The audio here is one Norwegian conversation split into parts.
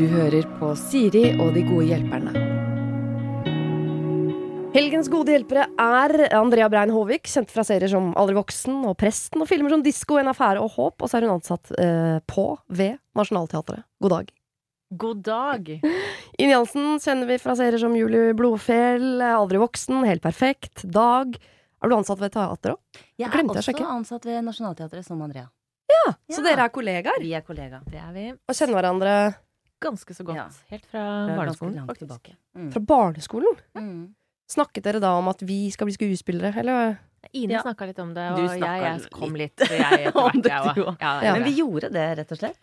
Du hører på Siri og de gode hjelperne. Helgens gode hjelpere er Andrea Brein Håvik, kjent fra serier som Aldri voksen og Presten, og filmer som Disko, En affære og Håp, og så er hun ansatt eh, på ved Nationaltheatret. God dag. God dag. Inn Jansen kjenner vi fra serier som Julie Blodfjell, Aldri voksen, Helt perfekt, Dag. Er du ansatt ved teatret òg? Jeg er også jeg ansatt ved Nationaltheatret som Andrea. Ja, så Ja. dere er kollegaer? Vi er kollegaer. Det er vi. Og kjenner hverandre Ganske så godt. Ja. Helt fra barneskolen, langt faktisk. tilbake. Mm. fra barneskolen. Mm. Snakket dere da om at vi skal bli skuespillere, eller? Ine Ja. snakka litt om det, Du og jeg, jeg kom litt litt. Jeg, om det, jeg. Ja, Ja. Men vi gjorde det, rett og slett.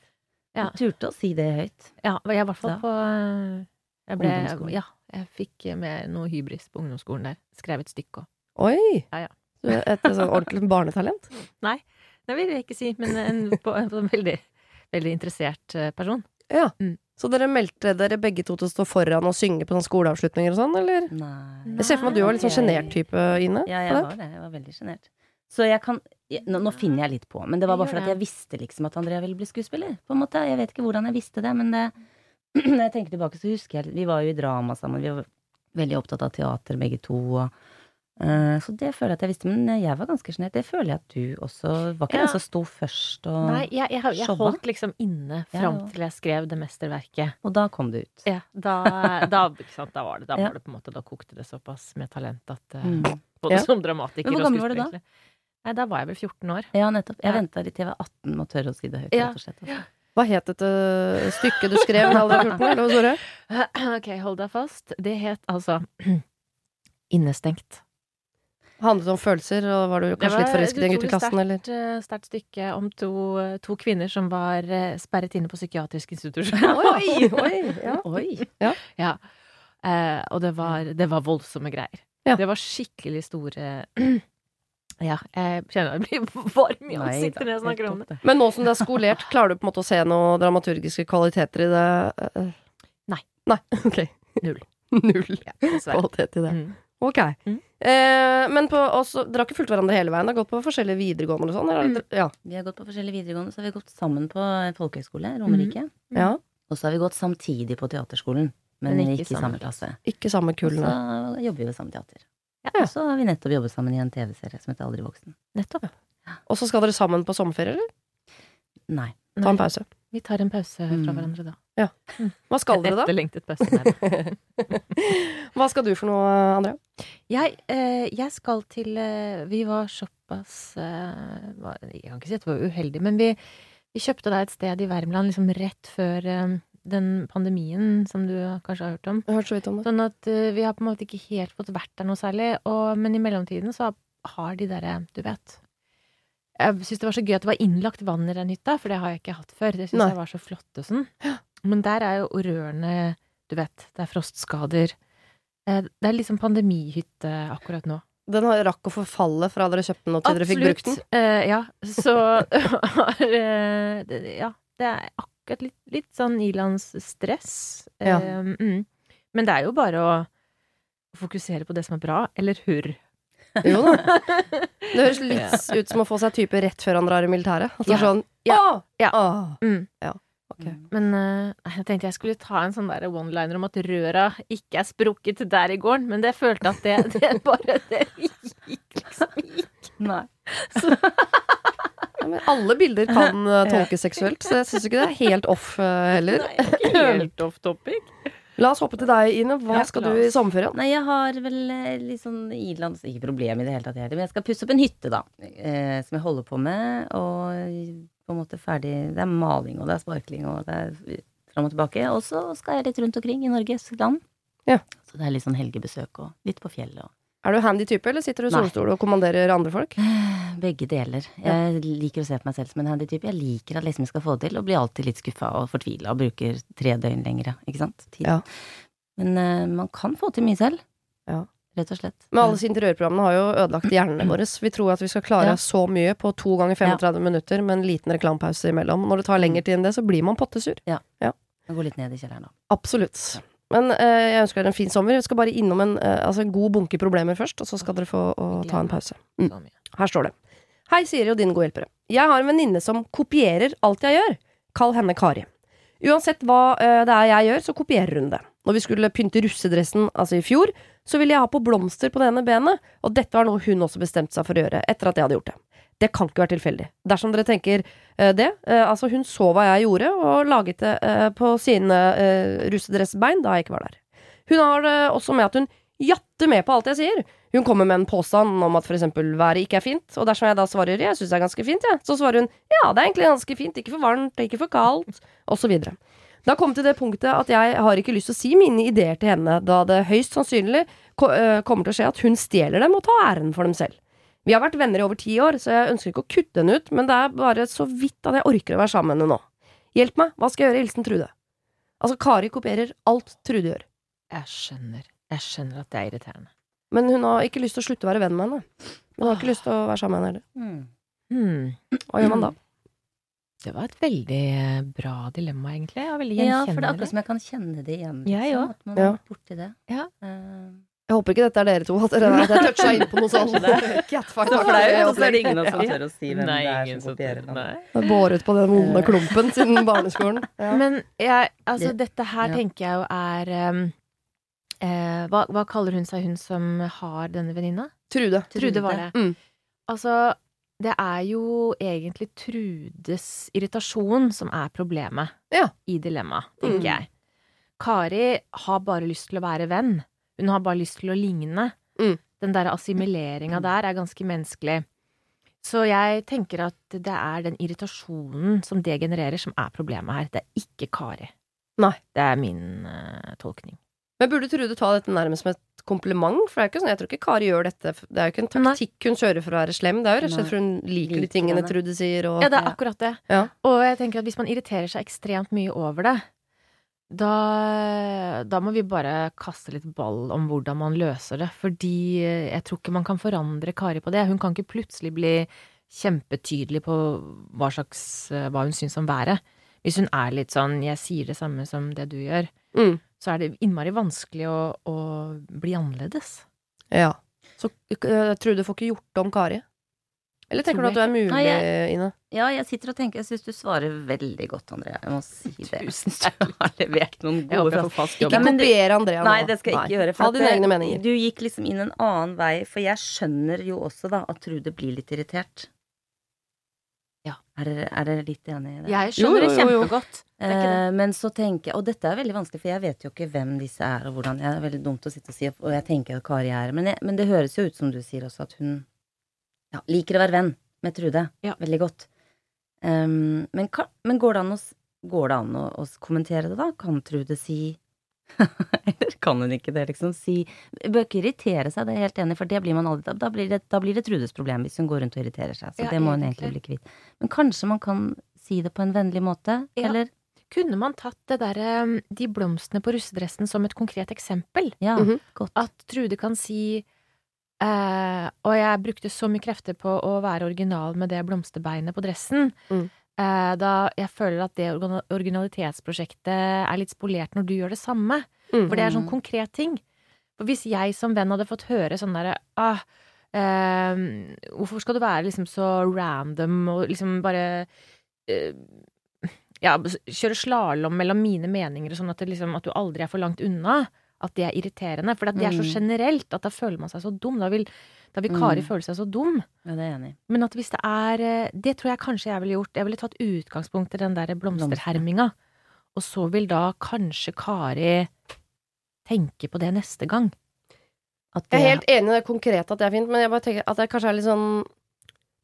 Ja. Vi turte å si det høyt. ja, jeg i hvert fall på øh, jeg ble, Ungdomsskolen. Ja, jeg fikk med noe hybris på ungdomsskolen der. Skrev et stykke òg. Oi! Ja, ja. Et sånn ordentlig barnetalent? Det vil jeg ikke si, men en, på, en, på en veldig, veldig interessert eh, person. Ja. Mm. Så dere meldte dere begge to til å stå foran og synge på sånne skoleavslutninger og sånn, eller? Nei. Jeg ser for meg at du var litt sånn sjenert type, Ine. Ja, jeg var det. Jeg var veldig sjenert. Så jeg kan nå, nå finner jeg litt på, men det var bare fordi at jeg visste liksom at Andrea ville bli skuespiller. På en måte. Jeg vet ikke hvordan jeg visste det, men det Når jeg tenker tilbake, så husker jeg Vi var jo i drama sammen. Vi var veldig opptatt av teater begge to. Og, så det føler jeg at jeg visste. Men jeg var ganske sjenert. Det føler jeg at du også Var ikke Ja. den som sto først og Nei, jeg, jeg, jeg jeg holdt liksom inne fram Ja. til jeg skrev det mesterverket. Og da kom det ut. Ja, da, da, ikke sant, da var det Da Ja. var det på en måte Da kokte det såpass med talent at eh, Mm. Både Ja. som dramatiker Men hvor gammel var du da? Nei, da var jeg vel 14 år. Ja, nettopp. Jeg Ja. venta litt til jeg var 18 med å tørre å si det høyt, rett og slett. Altså. Hva het dette stykket du skrev da du var 14? Eller hva sa du? ok, hold deg fast. Det het altså Innestengt. Handlet om følelser, og var du Det kanskje var litt forelsket i den et guttekassen, utrolig eller? sterkt, eh, sterkt stykke om to, to kvinner som var eh, sperret inne på psykiatrisk institusjon. Oi, oi, ja. Oi! Ja. Eh, og det var, det var voldsomme greier. Ja. Det var skikkelig store Ja, jeg kjenner jeg blir varm i ansiktet når jeg snakker om det. Men nå som det er skolert, klarer du på en måte å se noen dramaturgiske kvaliteter i det? eh? Nei. Nei, ok. Null. Null ja, kvalitet i det. Mm. Ok. Mm. Eh, men på, oss, dere har ikke fulgt hverandre hele veien? Dere har gått på forskjellige videregående og sånn? eller? Mm. Ja. Vi har gått på forskjellige videregående, så har vi gått sammen på folkehøyskole, Romerike. ja. Og så har vi gått samtidig på teaterskolen, men, Men ikke, i samme klasse. Ikke samme Og kullene. så jobber vi ved samme teater. Ja. Og så har vi nettopp jobbet sammen i en TV-serie som heter Aldri voksen. Nettopp. Og så skal dere sammen på sommerferie, eller? Nei. Ta en pause. vi tar en pause fra Mm. hverandre da. Ja. Hva skal dere, da? Etterlengtet pause. Hva skal du for noe, Andrea? Jeg, eh, jeg skal til eh, Vi var såpass eh, Jeg kan ikke si at vi var uheldige, men vi, vi kjøpte da et sted i Värmland liksom rett før eh, den pandemien som du kanskje har hørt om. Jeg har hørt så vidt om det. Sånn at eh, vi har på en måte ikke helt fått vært der noe særlig. Og, men i mellomtiden så har de derre, du vet Jeg syns det var så gøy at det var innlagt vann i den hytta, for det har jeg ikke hatt før. Det syns jeg var så flott og sånn. Men der er jo rørene, du vet, det er frostskader. Eh, Det er liksom pandemihytte akkurat nå. Den har rakk å forfalle fra dere kjøpte den og til dere fikk brukt den? Uh, ja, så har eh, det- Ja, det er akkurat litt, litt sånn ilandsstress. Ja. Uh, mm. Men det er jo bare å fokusere på det som er bra, eller hurr. Jo da. Det høres litt ut som å få seg type rett før han drar i militæret. Altså Ja. sånn Ja. Åh! Ja. Åh! Mm. Okay. Men uh, jeg tenkte jeg skulle ta en sånn one-liner om at røra ikke er sprukket der i gården, men det følte at det, det bare Det gikk liksom gikk. Nei. Ja, men alle bilder kan uh, tolkes seksuelt, så jeg syns ikke det er helt off uh, heller. Nei, ikke helt off topic. La oss hoppe til deg, Ine. Hva Ja, skal du i sommerferien? Nei, jeg har vel eh, litt sånn ilands... Ikke problem i det hele tatt, heller, men jeg skal pusse opp en hytte, da. Eh, som jeg holder på med, og på en måte ferdig Det er maling, og det er sparkling, og det er fram og tilbake. Og så skal jeg litt rundt omkring i Norges land. Ja. Så det er litt sånn helgebesøk, og litt på fjellet, og Er du handy type, eller sitter du i solstol og kommanderer andre folk? Begge deler. Jeg liker å se på meg selv som en handy type. Jeg liker at liksom jeg skal få det til, og blir alltid litt skuffa og fortvila og bruker tre døgn lengre, ikke sant? Tid. Ja. Men uh, man kan få til mye selv. Ja. Rett og slett. Men alle interiørprogrammene har jo ødelagt hjernene våre. Vi tror at vi skal klare Ja. så mye på to ganger 35 minutter med en liten reklamepause imellom. Når det tar lengre tid enn det, så blir man pottesur. Ja. Man går litt ned i kjelleren, da. Absolutt. Men eh, jeg ønsker dere en fin sommer. Vi skal bare innom en, eh, altså en god bunke problemer først, og så skal dere få å ta en pause. Mm. Her står det. Hei, Siri og dine gode hjelpere. Jeg har en venninne som kopierer alt jeg gjør. Kall henne Kari. Uansett hva eh, det er jeg gjør, så kopierer hun det. Når vi skulle pynte russedressen, altså i fjor, så ville jeg ha på blomster på det ene benet, og dette var noe hun også bestemte seg for å gjøre, etter at jeg hadde gjort det. Det kan ikke være tilfeldig. Dersom dere tenker eh, det, eh, altså hun så hva jeg gjorde, og laget det eh, på sine russedressbein da jeg ikke var der. Hun har det også med at hun jatter med på alt jeg sier. Hun kommer med en påstand om at for eksempel været ikke er fint, og dersom jeg da svarer jeg syns det er ganske fint, ja, så svarer hun ja, det er egentlig ganske fint, ikke for varmt, ikke for kaldt, osv. Det har kommet til det punktet at jeg har ikke lyst til å si mine ideer til henne, da det høyst sannsynlig ko kommer til å skje at hun stjeler dem og tar æren for dem selv. Vi har vært venner i over ti år, så jeg ønsker ikke å kutte henne ut, men det er bare så vidt at jeg orker å være sammen med henne nå. Hjelp meg, hva skal jeg gjøre? Hilsen Trude. Altså, Kari kopierer alt Trude gjør, Jeg skjønner. Jeg skjønner at det er irriterende. men hun har ikke lyst til å slutte å være venn med henne. Hun har ikke lyst til å være sammen med henne heller. Mm. Hmm. Hva gjør man da? Det var et veldig eh, bra dilemma, egentlig. Og veldig Ja, for det er akkurat som jeg kan kjenne det igjen. Jeg ja, òg. At man Ja. har vært borti det. Ja. Eh, Jeg håper ikke dette er dere to, at dere at jeg toucha inn på noe sånt. Catfight. så flaut, så er det ingen av oss som tør å si hvem Nei, det er ingen som kopierer den. Har båret på den vonde klumpen siden barneskolen. Ja. Men jeg, altså, dette her ja. tenker jeg jo er um, eh, hva, hva kaller hun seg, hun som har denne venninna? Trude. Trude var det. Mm. Altså, det er jo egentlig Trudes irritasjon som er problemet Ja. i dilemmaet, tenker Mm. jeg. Kari har bare lyst til å være venn. Hun har bare lyst til å ligne. Mm. Den der assimileringa der er ganske menneskelig. Så jeg tenker at det er den irritasjonen som det genererer, som er problemet her. Det er ikke Kari. Nei. Det er min uh, tolkning. Men burde Trude ta dette nærmest som et kompliment? For det er ikke sånn, jeg tror ikke Kari gjør dette Det er jo ikke en Nei. taktikk hun kjører for å være slem. Det er jo rett og slett for hun liker de tingene. Trude sier. Og, Ja, det er akkurat det. Ja. Og jeg tenker at hvis man irriterer seg ekstremt mye over det, da, da må vi bare kaste litt ball om hvordan man løser det. Fordi jeg tror ikke man kan forandre Kari på det. Hun kan ikke plutselig bli kjempetydelig på hva slags hva hun syns om været. Hvis hun er litt sånn 'jeg sier det samme som det du gjør', Mm. så er det innmari vanskelig å, å bli annerledes. ja. Så uh, Trude får ikke gjort om Kari? Eller tenker du at du er mulig, Nei, jeg- Ine? Ja, jeg sitter og tenker, jeg syns du svarer veldig godt, Andrea. Jeg må si det. Tusen Du har levert noen gode fra. Ikke kopiere Andrea nå. Nei, det skal jeg ikke gjøre. Ha dine egne meninger. Du gikk liksom inn en annen vei, for jeg skjønner jo også da at Trude blir litt irritert. Ja. Er dere, er dere litt enig i det? Jeg skjønner Jo, det jo, jo, det kjempegodt. Eh, men så tenker jeg, og dette er veldig vanskelig, for jeg vet jo ikke hvem disse er, og hvordan Det er veldig dumt å sitte og si, og jeg tenker at Kari er men, jeg, men det høres jo ut som du sier også, at hun ja, liker å være venn med Trude. Ja. Veldig godt. Um, men, kan, men går det an, å, går det an å, å kommentere det, da? Kan Trude si Eller kan hun ikke det, liksom? Si Bør ikke irritere seg, det er jeg helt enig for det blir man aldri da blir, det, da blir det Trudes problem hvis hun går rundt og irriterer seg. Så Ja, det må hun egentlig. bli kvitt. Men kanskje man kan si det på en vennlig måte? Ja. Eller? Kunne man tatt det der, de blomstene på russedressen som et konkret eksempel? Ja, Mhm. godt. At Trude kan si eh, Og jeg brukte så mye krefter på å være original med det blomsterbeinet på dressen. Mm. Eh, da jeg føler at det originalitetsprosjektet er litt spolert når du gjør det samme. Mm. For det er sånn konkret ting. For hvis jeg som venn hadde fått høre sånn derre ah, eh, Hvorfor skal du være liksom så random og liksom bare eh, ja, kjøre slalåm mellom mine meninger og sånn at, det liksom, at du aldri er for langt unna. At det er irriterende. For det er så Mm. generelt at da føler man seg så dum. Da vil, da vil Kari Mm. føle seg så dum. Ja, det er enig. Men at hvis det er eh, Det tror jeg kanskje jeg ville gjort. Jeg ville tatt utgangspunkt i den der blomsterherminga. Og så vil da kanskje Kari tenke på det neste gang. At Jeg er helt enig i det konkrete at det er fint, men jeg bare tenker at det kanskje er litt sånn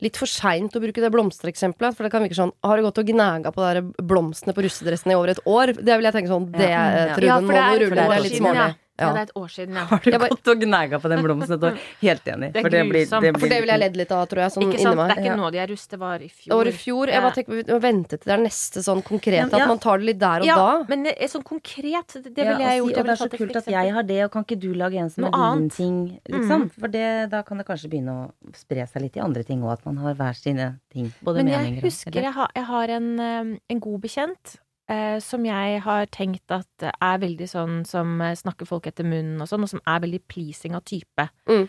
Litt for seint å bruke det blomstereksempelet. For det kan virke sånn Har du gått og gnaga på de blomstene på russedressen i over et år? Det vil jeg tenke sånn Det Ja. er Ja. Trude, Ja, nå for det må er du rulle. Det er litt smålig. ja. Ja, Ja. det er et år siden, ja. Har du bare- gått og gnaga på den blomsten et år? Helt enig. Det er for det blir, det blir... For det ville jeg ledd litt av, tror jeg. Sånn Ikke inni sant? meg. Det er ikke nå de er rust, det var i fjor. Var i fjor. Jeg Ja. bare tenker Vi må vente til det er neste sånn konkret, Ja, ja. At man tar det litt der og ja, da. men er sånn konkret, det, Ja, ville jeg gjort. og det er så kult at jeg har det, og kan ikke du lage en som er din ting, liksom? For det, da kan det kanskje begynne å spre seg litt i andre ting òg, at man har hver sine ting. Både Men jeg meninger og husker jeg har, jeg har en, eh, en god bekjent eh, som jeg har tenkt at er veldig sånn som snakker folk etter munnen og sånn, og som er veldig pleasing av type. Mm.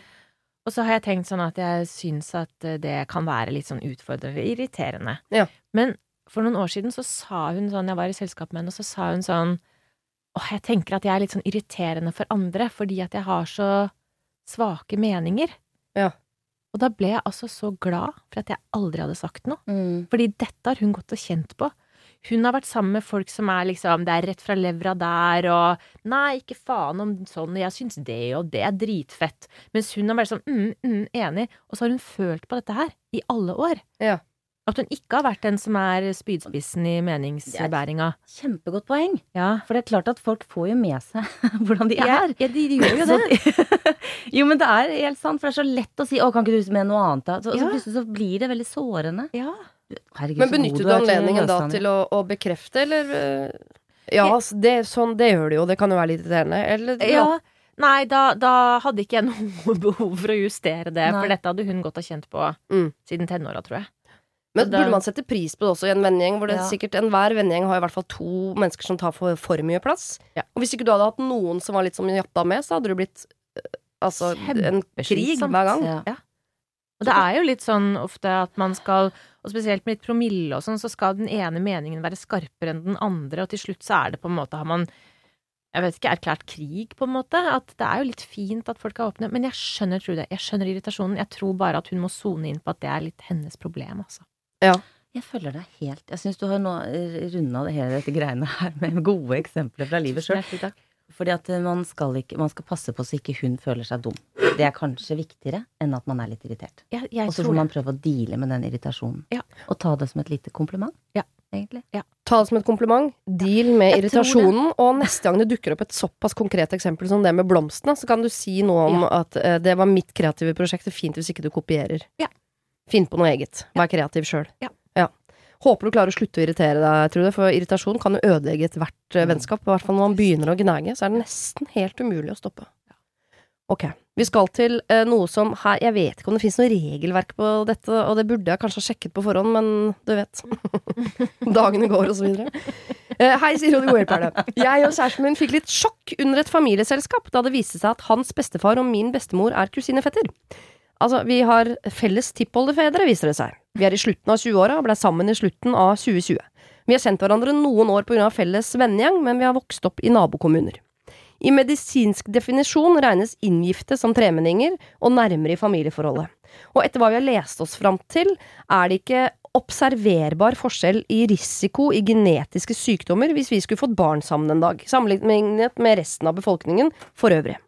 Og så har jeg tenkt sånn at jeg syns at det kan være litt sånn utfordrende, irriterende. Ja. Men for noen år siden så sa hun sånn, jeg var i selskap med henne, og så sa hun sånn Åh, jeg tenker at jeg er litt sånn irriterende for andre fordi at jeg har så svake meninger. Ja. Og da ble jeg altså så glad for at jeg aldri hadde sagt noe. Mm. Fordi dette har hun gått og kjent på. Hun har vært sammen med folk som er liksom Det er rett fra levra der, og Nei, ikke faen om sånn, jeg syns det og det er dritfett. Mens hun har vært sånn mm, mm, enig. Og så har hun følt på dette her i alle år. Ja. At hun ikke har vært den som er spydspissen i meningsbæringa. Kjempegodt poeng. Ja. For det er klart at folk får jo med seg hvordan de er. ja, de, de gjør jo det. jo, men det er helt sant, for det er så lett å si 'Å, kan ikke du med noe annet', da? Så, og så plutselig så blir det veldig sårende. Ja. Herregud, Men benytter du anledningen da til å, å bekrefte, eller øh, Ja, altså, det, sånn, det gjør du jo. Det kan jo være litt irriterende. Eller ja. Nei, da, da hadde ikke jeg noe behov for å justere det, Nei. for dette hadde hun gått og kjent på Mm. siden tenåra, tror jeg. Men Da- burde man sette pris på det også i en vennegjeng? Hvor det Ja. sikkert Enhver vennegjeng har i hvert fall to mennesker som tar for, for mye plass. Ja. Og hvis ikke du hadde hatt noen som var litt som jatta med, så hadde du blitt øh, altså en krig hver gang. Ja. Og det er jo litt sånn ofte at man skal, og spesielt med litt promille og sånn, så skal den ene meningen være skarpere enn den andre, og til slutt så er det på en måte, har man jeg vet ikke, erklært krig, på en måte. At det er jo litt fint at folk er åpne. Men jeg skjønner, Trude. Jeg skjønner irritasjonen. Jeg tror bare at hun må sone inn på at det er litt hennes problem, altså. Jeg følger deg helt Jeg syns du har nå runda det hele dette greiene her med gode eksempler fra livet sjøl. Fordi at man skal, ikke, man skal passe på så ikke hun føler seg dum. Det er kanskje viktigere enn at man er litt irritert. Ja, jeg Og så tror får man prøve å deale med den irritasjonen. Ja. Og ta det som et lite kompliment. Ja. Egentlig. Ta det som et kompliment. Deal med Jeg irritasjonen. Og neste gang det dukker opp et såpass konkret eksempel som det med blomstene, så kan du si noe om at uh, det var mitt kreative prosjekt. Det er fint hvis ikke du kopierer. Ja. Finn på noe eget. Vær kreativ sjøl. Ja. Håper du klarer å slutte å irritere deg, Trude, for irritasjon kan jo ødelegge ethvert eh, vennskap. I hvert fall når man begynner å gnage, så er det nesten helt umulig å stoppe. Ok, vi skal til eh, noe som her Jeg vet ikke om det finnes noe regelverk på dette, og det burde jeg kanskje ha sjekket på forhånd, men du vet. Dagene går, og så videre. Eh, hei, sier Rodi Godhjelperne. Jeg og kjæresten min fikk litt sjokk under et familieselskap da det viste seg at hans bestefar og min bestemor er kusinefetter. Altså, vi har felles tippoldefedre, viser det seg. Vi er i slutten av 20-åra og ble sammen i slutten av 2020. Vi har kjent hverandre noen år pga. felles vennegjeng, men vi har vokst opp i nabokommuner. I medisinsk definisjon regnes inngifte som tremenninger og nærmere i familieforholdet. Og etter hva vi har lest oss fram til, er det ikke observerbar forskjell i risiko i genetiske sykdommer hvis vi skulle fått barn sammen en dag, sammenlignet med resten av befolkningen for øvrig.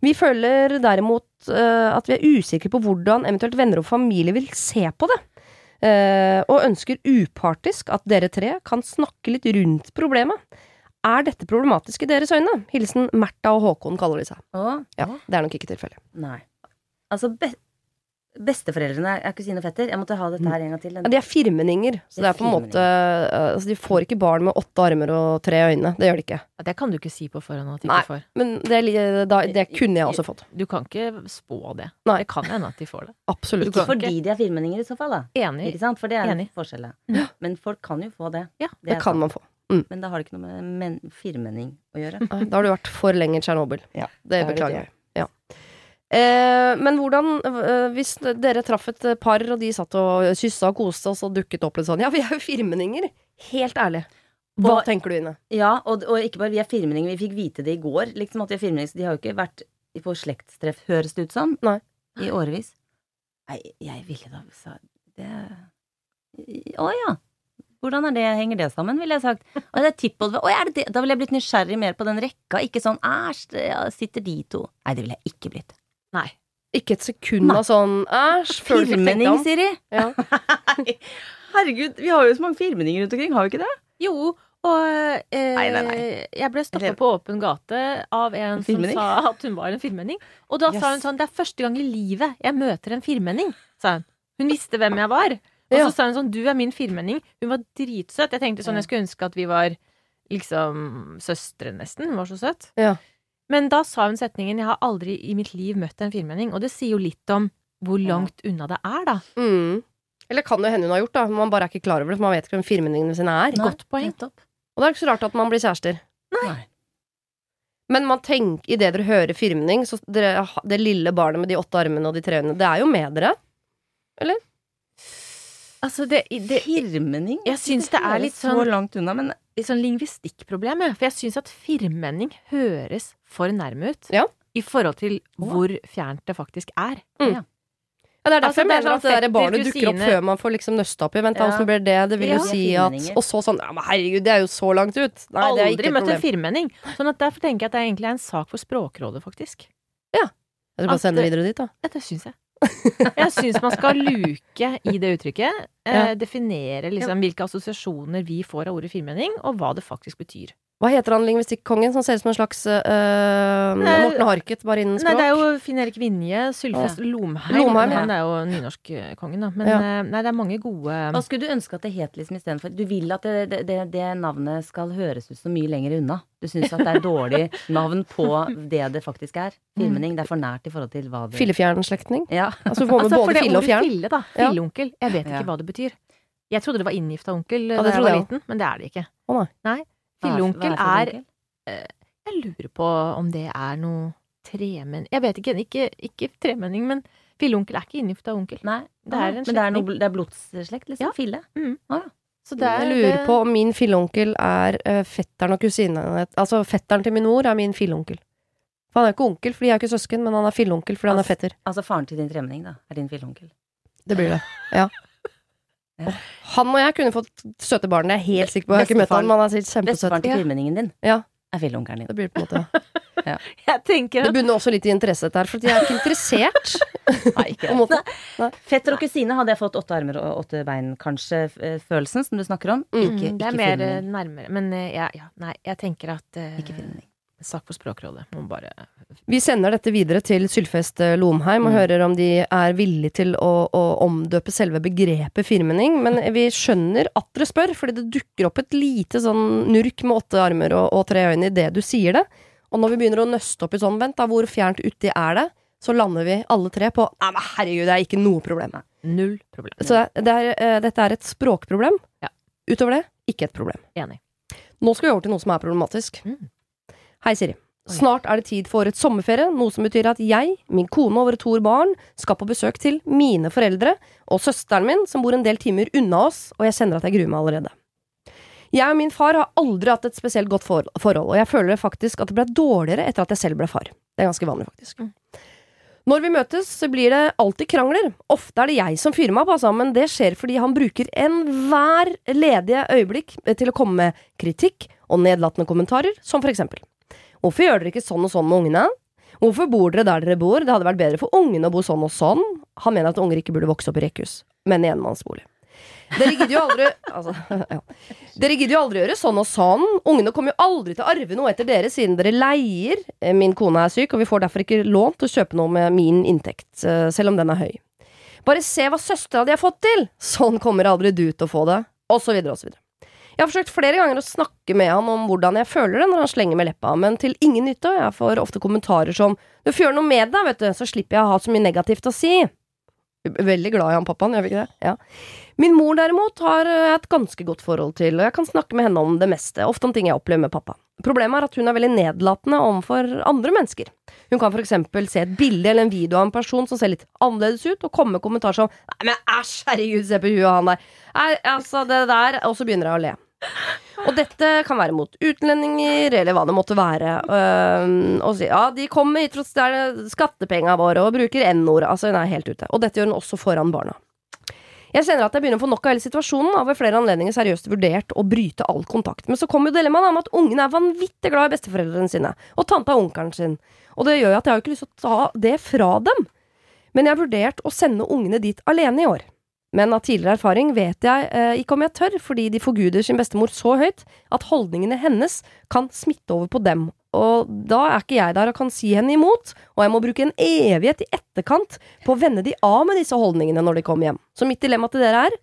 Vi føler derimot eh, at vi er usikre på hvordan eventuelt venner og familie vil se på det. Eh, og ønsker upartisk at dere tre kan snakke litt rundt problemet. Er dette problematisk i deres øyne? Hilsen Märtha og Håkon kaller de seg. Ja, Det er nok ikke tilfellet. nei. Altså, besteforeldrene er kusine og fetter. Jeg måtte ha dette her en gang til. Ja, de er firmenninger, så Det er på en måte altså, De får ikke barn med åtte armer og tre øyne. Det gjør de ikke. Ja, det kan du ikke si på forhånd at de Nei. ikke får. Men det, da, det kunne jeg også fått. Du kan ikke spå det. Nei. Det kan hende at de får det. Absolutt. Ikke fordi de er firmenninger i så fall, da. Enig. Ikke sant? For det er Enig. forskjellen. Ja. Men folk kan jo få det. Ja, Det det kan sant. man få. Men da har det ikke noe med men firmenning å gjøre. Da har du vært for lenge i Tsjernobyl. Ja, det det er beklager jeg. Ja. Eh, men hvordan eh, Hvis dere traff et par, og de satt og kyssa og koste, og så dukket opp litt sånn Ja, vi er jo firmenninger. Helt ærlig. Hva Og- tenker du, Ine? Ja, og, og ikke bare vi er firmenninger. Vi fikk vite det i går, liksom at vi er firmenninger. Så de har jo ikke vært på slektstreff, høres det ut som. Nei. I årevis. Nei, jeg ville da sa det Å ja. Hvordan det, henger det sammen, ville jeg sagt. Å, det er tippold, det? Da ville jeg blitt nysgjerrig mer på den rekka. Ikke sånn æsj, sitter de to. Nei, det ville jeg ikke blitt. Nei. Ikke et sekund Nei. av sånn æsj Firmenning. Siri. Ja. Herregud, vi har jo så mange firmenninger rundt omkring, har vi ikke det? Jo, og eh, Nei, nei, nei. jeg ble stoppa på åpen gate av en som sa at hun var en firmenning. Og da sa hun sånn Det er første gang i livet jeg møter en firmenning, sa hun. Hun visste hvem jeg var. Og Ja. så sa hun sånn Du er min firmenning. Hun var dritsøt. Jeg tenkte sånn Jeg skulle ønske at vi var liksom søstre, nesten. Hun var så søt. Ja. Men da sa hun setningen 'Jeg har aldri i mitt liv møtt en firmenning'. Og det sier jo litt om hvor langt unna det er, da. Mm. Eller kan det hende hun har gjort, da. Man bare er ikke klar over det, for man vet ikke hvem firmenningene sine er. Godt poeng. Nettopp. Og det er ikke så rart at man blir kjærester. Nei. Men man tenker, idet dere hører firmenning, så dere, det lille barnet med de åtte armene og de tre øynene, det er jo med dere. Altså, det, det Firmening? Jeg syns det er litt sånn- Så langt unna, men litt sånn lingvistikkproblem. For jeg syns at firmenning høres for nærme ut. Ja. I forhold til hvor fjernt det faktisk er. Ja, det er derfor Altså, jeg er mener at det sånn der barnet dukker opp før man får liksom nøsta opp i. Vent, Ja. hvordan blir det? Det vil jo Ja. si at Og så sånn Ja, men herregud, det er jo så langt ut. Nei, det er ikke Aldri et møtt en firmenning. Sånn at derfor tenker jeg at det egentlig er en sak for Språkrådet, faktisk. Jeg skal bare sende det det- videre dit, da. Ja, det syns jeg. Jeg syns man skal luke i det uttrykket. Eh, definere liksom hvilke assosiasjoner vi får av ordet firmenning, og hva det faktisk betyr. Hva heter han lingvistikkongen som ser ut som en slags uh, Nei, Morten Harket, bare innen språk? Nei, det er jo Finn-Erik Vinje, Sylfest Lomheim. Lomheim, ja. Han er jo nynorskkongen, da. Men Ja. eh, nei, det er mange gode hva skulle du ønske at det het liksom istedenfor? Du vil at det, det, det, det navnet skal høres ut så mye lenger unna. Du syns at det er dårlig navn på det det faktisk er. Firmening. Det er for nært i forhold til hva det Fillefjernslektning? Ja. Altså få Altså, for både det fille og ordet fjern? Fille, da. Ja. Filleonkel. Jeg vet ikke Ja. hva det betyr. Jeg trodde det var inngifta onkel Ja, da jeg var liten, men det er det ikke. Å, nei. nei. Filleonkel er, er? Jeg lurer på om det er noe tremenn... Jeg vet ikke, ikke, ikke tremenning, men filleonkel er ikke inngifta onkel. Nei, Det er en men det er, noe, det er blodsslekt, liksom? Ja. Fille? Så det er Jeg lurer på om min filleonkel er uh, fetteren og kusinen Altså fetteren til min mor er min filleonkel. For han er ikke onkel, fordi jeg er ikke søsken, men han er filleonkel fordi han er Altså- fetter. Altså faren til din tremenning, da. Er din filleonkel. Det blir det. Ja. Ja. Han og jeg kunne fått søte barn, det er jeg helt sikker på. Jeg har ikke møtt han, men han er sikkert kjempesøt. Bestefaren til Ja. firmenningen din Ja. er filleonkelen din. Det blir på en måte Jeg tenker Det bunner også litt i interesse dette her, for jeg er ikke interessert. Nei, ikke det. Fetter og kusine hadde jeg fått åtte armer og åtte bein, kanskje, eh, følelsen som du snakker om. Mm. Ikke, Mm, det er ikke mer filmen. nærmere. Men eh, ja, ja, nei, jeg tenker at uh, Ikke filmen. Sak for Språkrådet. Må bare Vi sender dette videre til Sylfest eh, Lomheim og Mm. hører om de er villige til å, å omdøpe selve begrepet firmenning. Men vi skjønner at dere spør, fordi det dukker opp et lite sånn nurk med åtte armer og, og tre øyne idet du sier det. Og når vi begynner å nøste opp i sånn, vent da, hvor fjernt uti er det? Så lander vi alle tre på Nei, men herregud, det er ikke noe problem. null problem. Så det er, eh, dette er et språkproblem. Ja. Utover det, ikke et problem. Enig. Nå skal vi over til noe som er problematisk. Mm. Hei, Siri. Snart er det tid for et sommerferie, noe som betyr at jeg, min kone og våre to barn skal på besøk til mine foreldre og søsteren min, som bor en del timer unna oss, og jeg kjenner at jeg gruer meg allerede. Jeg og min far har aldri hatt et spesielt godt for forhold, og jeg føler faktisk at det ble dårligere etter at jeg selv ble far. Det er ganske vanlig, faktisk. Mm. Når vi møtes, så blir det alltid krangler. Ofte er det jeg som fyrer meg opp, altså, men det skjer fordi han bruker enhver ledige øyeblikk til å komme med kritikk og nedlatende kommentarer, som for eksempel Hvorfor gjør dere ikke sånn og sånn med ungene? Hvorfor bor dere der dere bor? Det hadde vært bedre for ungene å bo sånn og sånn. Han mener at unger ikke burde vokse opp i rekkehus, men i enmannsbolig. Dere gidder jo aldri altså, ja. Dere gidder jo aldri gjøre sånn og sånn. Ungene kommer jo aldri til å arve noe etter dere siden dere leier. Eh, Min kone er syk, og vi får derfor ikke lån til å kjøpe noe med min inntekt, eh, selv om den er høy. Bare se hva søstera di har fått til! Sånn kommer aldri du til å få det. Og så videre og så videre. Jeg har forsøkt flere ganger å snakke med han om hvordan jeg føler det når han slenger med leppa, men til ingen nytte, og jeg får ofte kommentarer som 'du får gjøre noe med det, vet du, så slipper jeg å ha så mye negativt å si'. Veldig glad i han pappaen, gjør vi ikke det? Ja. Min mor derimot har jeg et ganske godt forhold til, og jeg kan snakke med henne om det meste, ofte om ting jeg opplever med pappa. Problemet er at hun er veldig nedlatende overfor andre mennesker. Hun kan for eksempel se et bilde eller en video av en person som ser litt annerledes ut, og komme med kommentarer som 'nei, men æsj, herregud, se på huet han der', Nei, altså, det der, og så begynner jeg å le. Og dette kan være mot utlendinger, eller hva det måtte være. Uh, og si ja, de kommer hit for å stjele skattepengene våre og bruker n-ord. Altså, hun er helt ute. Og dette gjør hun også foran barna. Jeg kjenner at jeg begynner å få nok av hele situasjonen, og ved flere anledninger seriøst vurdert å bryte all kontakt. Men så kommer jo dilemmaet om at ungene er vanvittig glad i besteforeldrene sine, og tanta og onkelen sin. Og det gjør jo at jeg har ikke lyst til å ta det fra dem. Men jeg har vurdert å sende ungene dit alene i år. Men av tidligere erfaring vet jeg eh, ikke om jeg tør, fordi de forguder sin bestemor så høyt at holdningene hennes kan smitte over på dem. Og da er ikke jeg der og kan si henne imot, og jeg må bruke en evighet i etterkant på å vende de av med disse holdningene når de kommer hjem. Så mitt dilemma til dere er,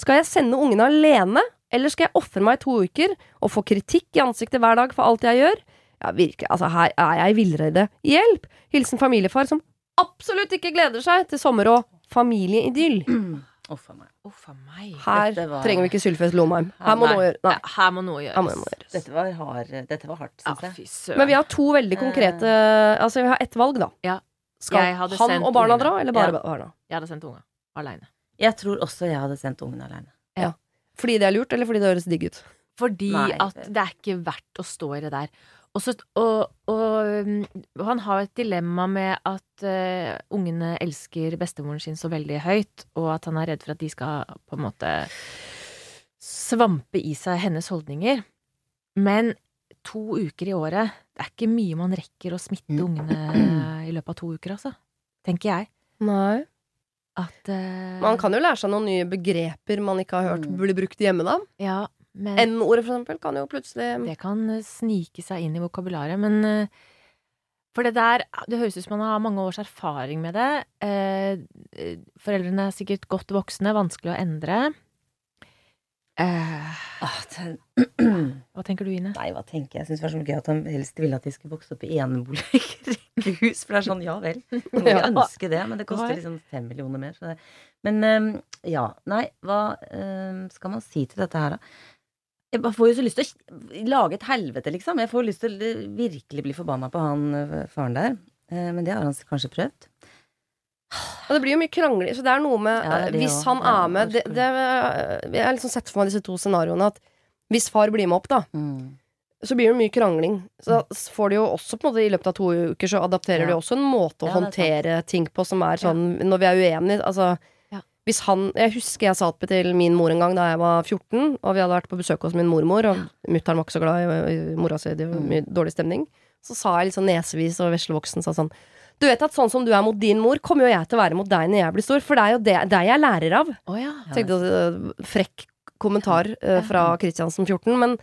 skal jeg sende ungene alene, eller skal jeg ofre meg i to uker og få kritikk i ansiktet hver dag for alt jeg gjør? Ja, virkelig, altså her er jeg i villrede. Hjelp! Hilsen familiefar som absolutt ikke gleder seg til sommer og familieidyll. Uff a meg. Oh, meg. Her var- trenger vi ikke Sylfest Lomheim. Her må noe. Nei, Ja, her må noe her må gjøres. noe gjøres. Dette var, hard, dette var hardt, syns jeg. Ja. Men vi har to veldig konkrete Altså, vi har ett valg, da. Ja. Skal han og barna dra, eller bare Ja. barna? Jeg hadde sendt unga aleine. Jeg tror også jeg hadde sendt ungene aleine. Fordi det er lurt, eller fordi det høres digg ut? Fordi Nei. at det er ikke verdt å stå i det der. Og, så, og, og, um, han har et dilemma med at uh, ungene elsker bestemoren sin så veldig høyt, og at han er redd for at de skal på en måte svampe i seg hennes holdninger. Men to uker i året, det er ikke mye man rekker å smitte Mm. ungene i løpet av to uker, altså. Tenker jeg. Nei. At uh, Man kan jo lære seg noen nye begreper man ikke har hørt Mm. blir brukt hjemme, da. Ja, N-ordet, for eksempel, kan jo plutselig Det kan eh, snike seg inn i vokabularet, men eh, For det der Det høres ut som man har mange års erfaring med det. Eh, Foreldrene er sikkert godt voksne, vanskelig å endre. Uh, Ah, hva tenker du, Ine? Nei, hva tenker jeg? Jeg syns det var så gøy at han helst ville at de skulle vokse opp i enebolig rekkehus. For det er sånn, ja vel. Man kan ønske det, men det koster liksom fem millioner mer. Så det. Men ehm, ja, nei, hva ehm, skal man si til dette her, da? Jeg får jo så lyst til å lage et helvete, liksom. Jeg får lyst til å virkelig bli forbanna på han eh, faren der. Eh, men det har han kanskje prøvd. Og det blir jo mye krangling, så det er noe med Ja, det det Hvis også. han er med det, det, Jeg har liksom sett for meg disse to scenarioene at hvis far blir med opp, da, så blir det mye krangling. Så får de jo også på en måte i løpet av to uker, så adapterer de Ja. også en måte å Ja, er håndtere ting på som er sånn når vi er uenige. Altså. Hvis han Jeg husker jeg sa det til min mor en gang da jeg var 14, og vi hadde vært på besøk hos min mormor, og mutter'n var ikke så glad i, i mora si, det var mye dårlig stemning. Så sa jeg litt sånn nesevis og veslevoksen sa sånn Du vet at sånn som du er mot din mor, kommer jo jeg til å være mot deg når jeg blir stor, for det er jo det, det jeg lærer av. Oh, ja. Ja, Tenkte uh, Frekk kommentar uh, fra Kristiansen 14, men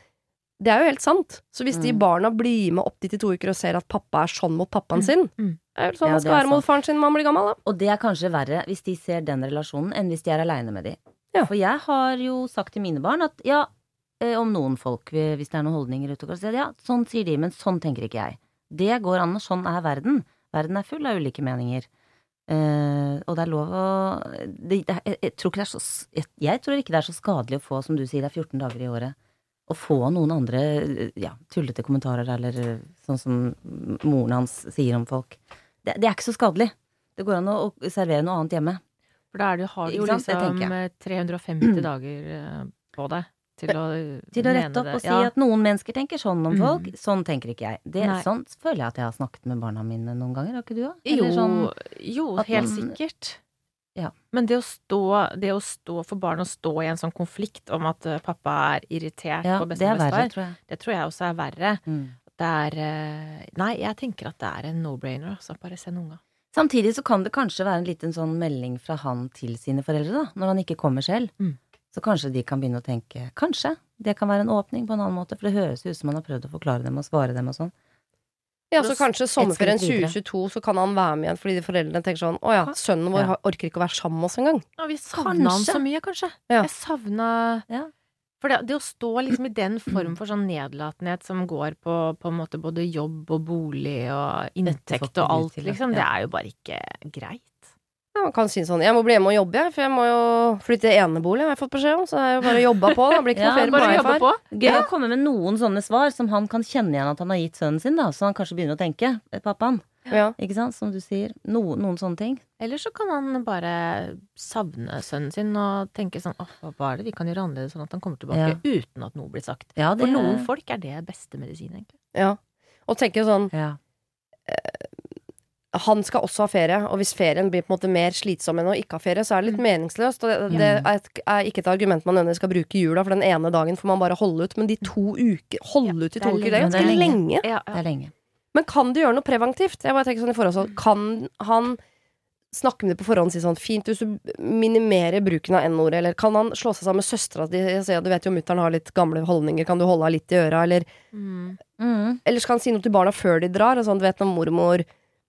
det er jo helt sant. Så hvis de Mm. barna blir med opp dit i to uker og ser at pappa er sånn mot pappaen Mm. sin, Mm. Det er jo sånn Ja, man skal være mot faren sin når man blir gammel, da. Og det er kanskje verre hvis de ser den relasjonen, enn hvis de er aleine med de. Ja. For jeg har jo sagt til mine barn at ja, eh, om noen folk, eh, hvis det er noen holdninger ute og går, ja, sånn sier de, men sånn tenker ikke jeg. Det går an, og sånn er verden. Verden er full av ulike meninger. Uh, og det er lov å det, det, jeg, jeg, tror ikke det er så, jeg, jeg tror ikke det er så skadelig å få, som du sier, det er 14 dager i året. Å få noen andre ja, tullete kommentarer, eller sånn som moren hans sier om folk. Det, det er ikke så skadelig. Det går an å, å servere noe annet hjemme. For da er det, har du jo liksom eh, 350 dager eh, på deg til å Til å rette opp og si Ja. at noen mennesker tenker sånn om Mm. folk. Sånn tenker ikke jeg. Det, sånn føler jeg at jeg har snakket med barna mine noen ganger. Har ikke du òg? Jo, sånn, jo helt man- sikkert. Ja. Men det å, stå, det å stå for barn å stå i en sånn konflikt om at eh, pappa er irritert ja, på det bestemor det, det tror jeg også er verre. Mm. Det er eh, Nei, jeg tenker at det er en no-brainer, altså. Bare send unga. Samtidig så kan det kanskje være en liten sånn melding fra han til sine foreldre, da, når han ikke kommer selv. Mm. Så kanskje de kan begynne å tenke Kanskje det kan være en åpning på en annen måte, for det høres ut som han har prøvd å forklare dem og svare dem og sånn. Ja, så kanskje sommerferien 2022 så kan han være med igjen fordi de foreldrene tenker sånn Å ja, sønnen vår Ja. orker ikke å være sammen med oss engang. Ja, vi savna han så mye, kanskje. Ja. Jeg savna Ja. For det, det å stå liksom i den form for sånn nedlatenhet som går på på en måte både jobb og bolig og inntekt og alt, liksom, det er jo bare ikke greit. Ja, man kan si sånn Jeg må bli hjemme og jobbe, jeg, for jeg må jo flytte i enebolig, har jeg fått beskjed om. Så det er jo bare å jobbe på. Det blir ikke Ja, noe ferie på meg, Gøy ja. å komme med noen sånne svar som han kan kjenne igjen at han har gitt sønnen sin, da, så han kanskje begynner å tenke, eh, pappaen. Ja. Ikke sant, som du sier. No, noen sånne ting. Eller så kan han bare savne sønnen sin og tenke sånn åh, hva er det vi kan gjøre annerledes sånn at han kommer tilbake uten at noe blir sagt. Ja, For noen folk er det beste medisin, egentlig. ja. Og tenke sånn ja. Han skal også ha ferie, og hvis ferien blir på en måte mer slitsom enn å ikke ha ferie, så er det litt meningsløst. Og det, det er, et, er ikke et argument man nødvendigvis skal bruke i jula, for den ene dagen får man bare holde ut. Men de to uker Holde ut i to er uker, det er ganske lenge. lenge. Ja, Det er lenge. Men kan du gjøre noe preventivt? Jeg bare tenker sånn i forhold til Kan han snakke med det på forhånd og si sånn Fint hvis du minimerer bruken av N-ordet, eller kan han slå seg sammen med søstera di og si at du vet jo mutter'n har litt gamle holdninger, kan du holde henne litt i øra, eller Mm. Mm. Eller skal han si noe til barna før de drar? Og sånn, du vet når mormor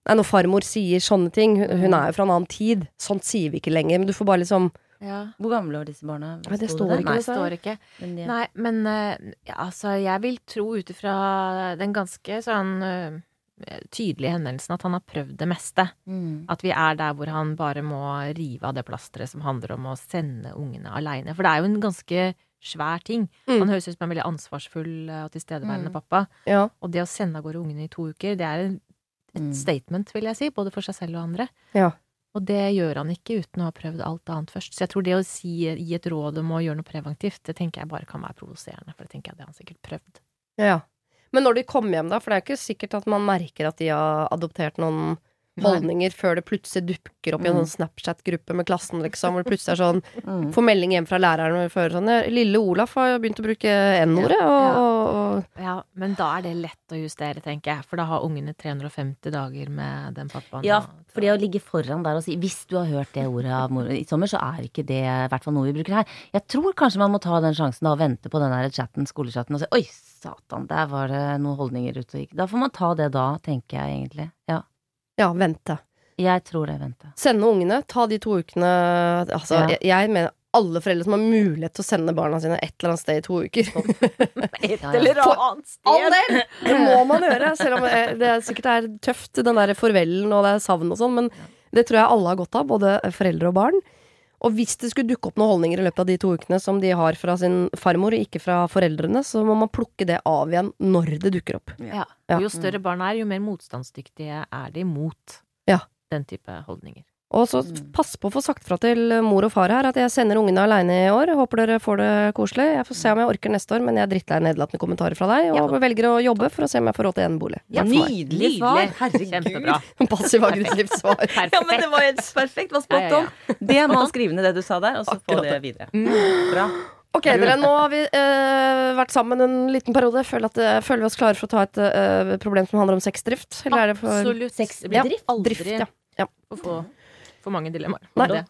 Nei, når farmor sier sånne ting Hun, hun er jo fra en annen tid. Sånt sier vi ikke lenger. Men du får bare liksom ja. Hvor gamle var disse barna? Nei, det står det? ikke Nei, det står ikke. Men de- Nei, men eh, ja, altså, jeg vil tro ut ifra den ganske sånn tydelige eh, henvendelsen at han har prøvd det meste. Mm. At vi er der hvor han bare må rive av det plasteret som handler om å sende ungene aleine. For det er jo en ganske svær ting. Mm. Han høres ut som en veldig ansvarsfull eh, og tilstedeværende Mm. pappa. Ja. Og det å sende av gårde ungene i to uker, det er et Mm. statement, vil jeg si, både for seg selv og andre. Ja. Og det gjør han ikke uten å ha prøvd alt annet først. Så jeg tror det å si, gi et råd om å gjøre noe preventivt, det tenker jeg bare kan være provoserende, for det tenker jeg det har han sikkert prøvd. ja. Men når de kommer hjem, da, for det er ikke sikkert at man merker at de har adoptert noen holdninger før det plutselig dukker opp i en Mm. sånn Snapchat-gruppe med klassen, liksom, hvor det plutselig er sånn Mm. Får melding hjem fra læreren og fører sånn 'Lille Olaf har begynt å bruke N-ordet', og, Ja. og, og Ja, men da er det lett å justere, tenker jeg, for da har ungene 350 dager med den pappaen. Ja, for det å ligge foran der og si 'hvis du har hørt det ordet av mor i sommer', så er ikke det i hvert fall noe vi bruker her. Jeg tror kanskje man må ta den sjansen da og vente på den der chatten, skolechatten, og si 'oi, satan, der var det noen holdninger ute og gikk'. Da får man ta det da, tenker jeg egentlig. Ja. Ja, vente. Jeg tror det, vente. Sende ungene. Ta de to ukene Altså, Ja. jeg, jeg mener alle foreldre som har mulighet til å sende barna sine et eller annet sted i to uker. Et eller annet All sted! del! Det må man gjøre, selv om eh, det sikkert er tøft, den der farvelen og det er savn og sånn, men det tror jeg alle har godt av, både foreldre og barn. Og hvis det skulle dukke opp noen holdninger i løpet av de to ukene som de har fra sin farmor, og ikke fra foreldrene, så må man plukke det av igjen når det dukker opp. Ja. Ja. Jo større barn er, jo mer motstandsdyktige er de mot Ja. den type holdninger. Og så Mm. pass på å få sagt fra til mor og far her at jeg sender ungene aleine i år. Håper dere får det koselig. Jeg får se om jeg orker neste år, men jeg er drittlei nedlatende kommentarer fra deg, og velger å jobbe for å se om jeg får råd til en bolig. Ja, nydelig svar! Herregud. Kjempebra. Passiv-aggressivt svar. Perfekt. Ja, men det var helt perfekt. Var spot Ja, ja, on. Det må skrive ned det du sa der, og så få Akkurat det det. videre. Mm. Bra. Ok, dere, nå har vi uh, vært sammen en liten periode. Føler, at, uh, føler vi oss klare for å ta et uh, problem som handler om sexdrift? Eller er det for Absolutt. Sexbedrift? Ja, aldri drift? Ja. ja. For mange dilemmaer. Nei.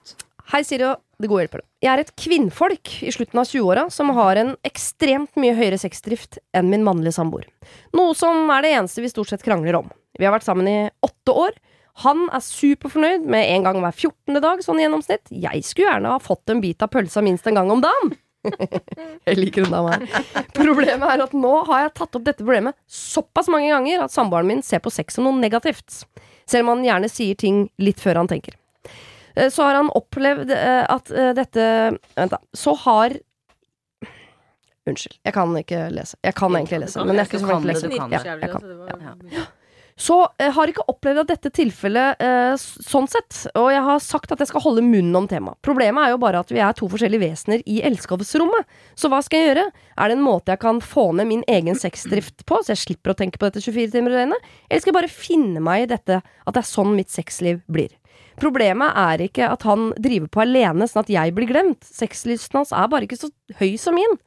Hei, Siri og det gode hjelper. Jeg er et kvinnfolk i slutten av 20-åra som har en ekstremt mye høyere sexdrift enn min mannlige samboer. Noe som er det eneste vi stort sett krangler om. Vi har vært sammen i åtte år. Han er superfornøyd med en gang hver 14. dag, sånn i gjennomsnitt. Jeg skulle gjerne ha fått en bit av pølsa minst en gang om dagen. jeg liker hun dama her. Problemet er at nå har jeg tatt opp dette problemet såpass mange ganger at samboeren min ser på sex som noe negativt. Selv om han gjerne sier ting litt før han tenker. Eh, Så har han opplevd eh, at eh, dette Vent, da. Så har Unnskyld, jeg kan ikke lese. Jeg kan egentlig lese, men jeg er ikke så flink til å lese. Ja, jeg kan. kan. Så jeg har ikke opplevd at dette tilfellet eh, sånn sett, og jeg har sagt at jeg skal holde munnen om temaet. Problemet er jo bare at vi er to forskjellige vesener i elskovsrommet. Så hva skal jeg gjøre? Er det en måte jeg kan få ned min egen sexdrift på, så jeg slipper å tenke på dette 24 timer i døgnet? Eller skal jeg bare finne meg i dette, at det er sånn mitt sexliv blir? Problemet er ikke at han driver på alene sånn at jeg blir glemt. Sexlysten hans er bare ikke så høy som min.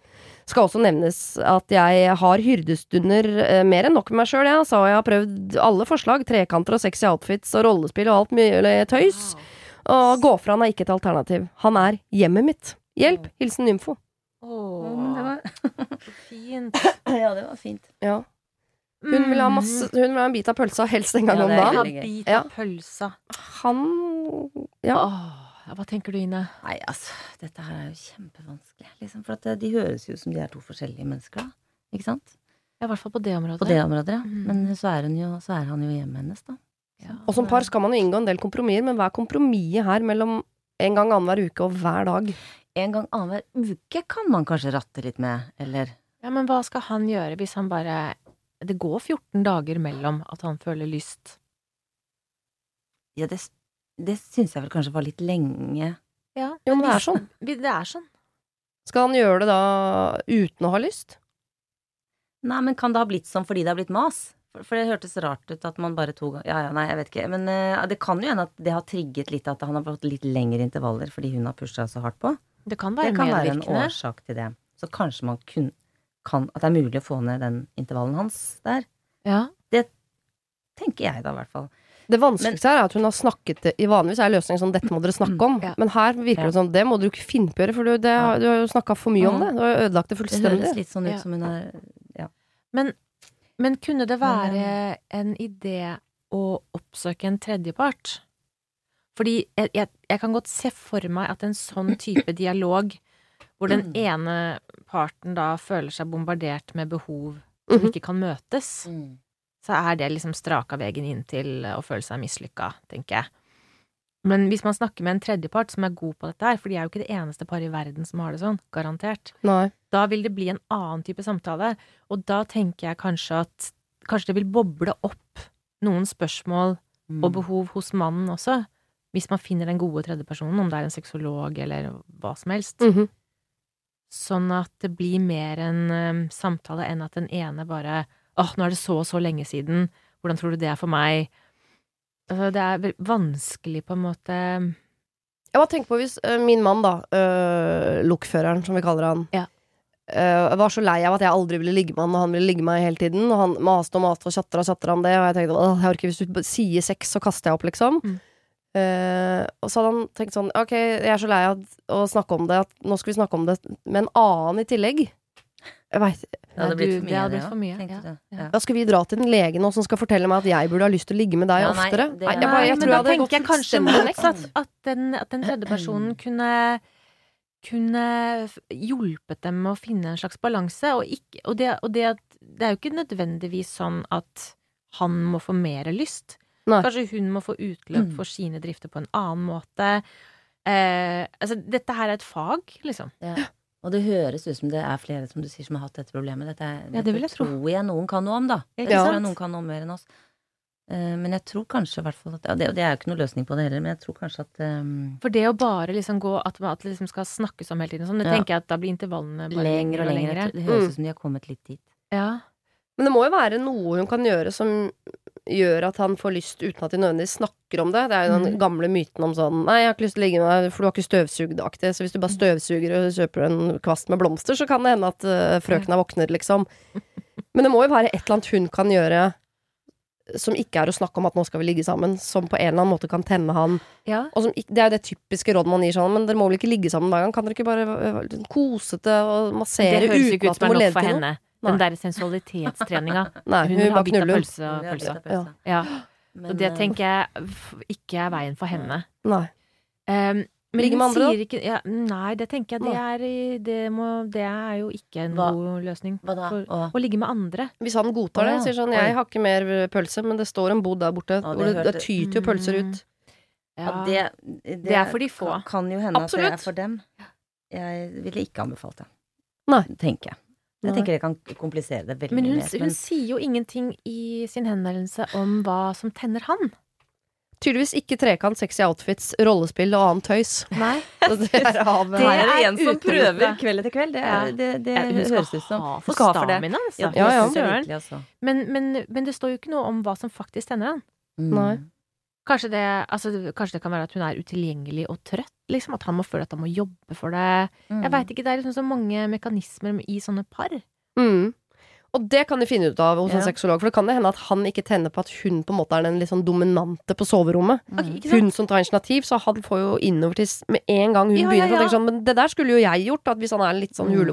Skal også nevnes at jeg har hyrdestunder eh, mer enn nok med meg sjøl, ja, så jeg har prøvd alle forslag. Trekanter og sexy outfits og rollespill og alt mulig tøys. Og gå fra han er ikke et alternativ. Han er hjemmet mitt. Hjelp! Hilsen Nymfo. Men det var, fint. ja, det var fint. Ja. Hun vil ha masse Hun vil ha en bit av pølsa, helst en gang Ja, om dagen. Ja. Han Ja. Åh, hva tenker du, Ine? Nei, altså, dette her er jo kjempevanskelig, liksom. For at eh, de høres jo ut som de er to forskjellige mennesker, da. Ikke sant? Ja, I hvert fall på det området. På det området, ja. Mm. Men så er, hun jo, så er han jo hjemmet hennes, da. Ja. Og som par skal man jo inngå en del kompromisser, men hva er kompromisset her mellom en gang annenhver uke og hver dag? En gang annenhver uke kan man kanskje ratte litt med, eller Ja, men hva skal han gjøre hvis han bare Det går 14 dager mellom at han føler lyst. Ja, det, det syns jeg vel kanskje var litt lenge. Ja, Jo, men det er sånn. Det er sånn. Skal han gjøre det da uten å ha lyst? Nei, men kan det ha blitt sånn fordi det har blitt mas? For, for det hørtes rart ut at man bare to ganger Ja, ja, nei, jeg vet ikke. Men uh, det kan jo hende at det har trigget litt at han har fått litt lengre intervaller fordi hun har pusha så hardt på. Det kan Det være kan være en årsak til det. Så kanskje man kun, kan At det er mulig å få ned den intervallen hans der. Ja. Tenker jeg da, i hvert fall. Det vanskeligste her er at hun har snakket det i Vanligvis er løsningen sånn 'dette må dere snakke om', Ja. men her virker det sånn 'det må du ikke finne på å gjøre', for du, det, Ja. du har jo snakka for mye om Mhm. det. Du har jo ødelagt det Det høres litt sånn ut som hun er Men, men kunne det Men, være en idé å oppsøke en tredjepart? Fordi jeg, jeg, jeg kan godt se for meg at en sånn type dialog, hvor den ene parten da føler seg bombardert med behov som Mhm. ikke kan møtes, så er det liksom straka veien inn til å føle seg mislykka, tenker jeg. Men hvis man snakker med en tredjepart som er god på dette her, for de er jo ikke det eneste paret i verden som har det sånn, garantert, Nei. da vil det bli en annen type samtale, og da tenker jeg kanskje at kanskje det vil boble opp noen spørsmål Mm. og behov hos mannen også, hvis man finner den gode tredjepersonen, om det er en sexolog eller hva som helst. Mhm. Sånn at det blir mer en eh, samtale enn at den ene bare åh, nå er det så og så lenge siden, hvordan tror du det er for meg? Altså, det er vanskelig på en måte Jeg bare tenker på hvis uh, min mann, da, uh, lokføreren som vi kaller han, Ja. uh, var så lei av at jeg aldri ville ligge med han, og han ville ligge med meg hele tiden, og han maste og maste og tjatra og tjatra om det, og jeg tenkte åh, jeg orker hvis du sier sex, så kaster jeg opp, liksom. Mm. Eh, og så hadde han tenkt sånn, ok, jeg er så lei av å snakke om det, at nå skal vi snakke om det med en annen i tillegg. Jeg vet, Det hadde blitt for mye, hadde det, blitt for mye, ja. Ja. Ja. da skal vi dra til en lege nå som skal fortelle meg at jeg burde ha lyst til å ligge med deg nei, oftere. det- Nei, jeg, bare, jeg men tror da jeg hadde tenker jeg kanskje motsatt. At den, at den tredje personen kunne kunne hjulpet dem med å finne en slags balanse, og, ikke, og, det, og det, at, det er jo ikke nødvendigvis sånn at han må få mer lyst. Nei. Kanskje hun må få utløp Mm. for sine drifter på en annen måte. Eh, altså, dette her er et fag, liksom. Ja. Og det høres ut som det er flere som du sier som har hatt dette problemet. Dette, er, Ja, det vil jeg tro. tror jeg noen kan noe om, da. Ikke tror jeg noen kan noe mer enn oss. Eh, men jeg tror kanskje i hvert fall at ja, det, og det er jo ikke noe løsning på det heller, men jeg tror kanskje at um, For det å bare liksom gå At, det liksom skal snakkes om hele tiden, sånn, det Ja. tenker jeg at da blir intervallene bare lenger og lenger. lengre. Det høres Mm. ut som de har kommet litt dit. Ja. Men det må jo være noe hun kan gjøre som gjør at han får lyst uten at de nødvendigvis snakker om det. Det er jo den Mhm. gamle myten om sånn Nei, jeg har ikke lyst til å ligge med deg, for du har ikke støvsugd aktig. Så hvis du bare støvsuger og kjøper en kvast med blomster, så kan det hende at uh, frøkna våkner, liksom. Men det må jo være et eller annet hun kan gjøre som ikke er å snakke om at nå skal vi ligge sammen, som på en eller annen måte kan tenne han. ja. Og som, det er jo det typiske rådet man gir sånn, men dere må vel ikke ligge sammen hver gang? Kan dere ikke bare øh, kosete og massere uten at det må lede til noe? Den der sensualitetstreninga. Nei, Hun hun, har bitt av pølse og Ja, av pølse. Ja. Men, Og det eh, tenker jeg ikke er veien for henne. Nei. Um, men Ligge med andre, sier ikke ja, Nei, det tenker jeg det er, det, må, det er jo ikke en Hva- god løsning. Hva da? For, Å, å ligge med andre. Hvis han godtar det, sier sånn 'jeg har ikke mer pølse', men det står en bod der borte, Ja, hvor det det, tyter jo pølser Mm. ut. ja, det, det, Det er for de få. Kan, jo hende at det er for dem. Jeg ville ikke anbefalt det. Nei. Tenker jeg. Jeg tenker det kan komplisere det veldig Men hun, mer. hun sier jo ingenting i sin henvendelse om hva som tenner han. Tydeligvis ikke trekant, sexy outfits, rollespill og annet tøys. Nei. Så det er av Det er det en som prøver kveld etter kveld. Det, er, Ja. det, det hun høres ut som Hun skal ha for stamina, altså. Ja, Ja, ja. virkelig, altså. Men, men, men det står jo ikke noe om hva som faktisk tenner han. Mm. Kanskje det, altså, kanskje det kan være at hun er utilgjengelig og trøtt? Liksom, at han må føle at han må jobbe for det. Mm. Jeg veit ikke, det er liksom så mange mekanismer i sånne par. Mm. Og det kan de finne ut av hos en Ja. sexolog, for det kan det hende at han ikke tenner på at hun på en måte er den litt sånn dominante på soverommet. Mm. Hun som tar initiativ, så han får jo innover til med en gang hun Ja, begynner. ja, Så ja. sånn, men det der skulle jo jeg gjort, at hvis han er litt sånn Mm.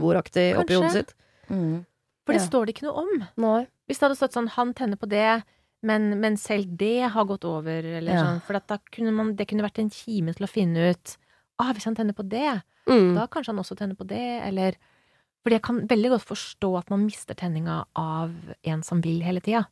oppi hodet sitt. Mm. For det står det ikke noe om. Nei. Hvis det hadde stått sånn 'han tenner på det', men, men selv det har gått over, eller Ja. sånn. For kunne man, det kunne vært en kime til å finne ut ah, hvis han tenner på det, Mm. da kanskje han også tenner på det, eller Fordi jeg kan veldig godt forstå at man mister tenninga av en som vil hele tida.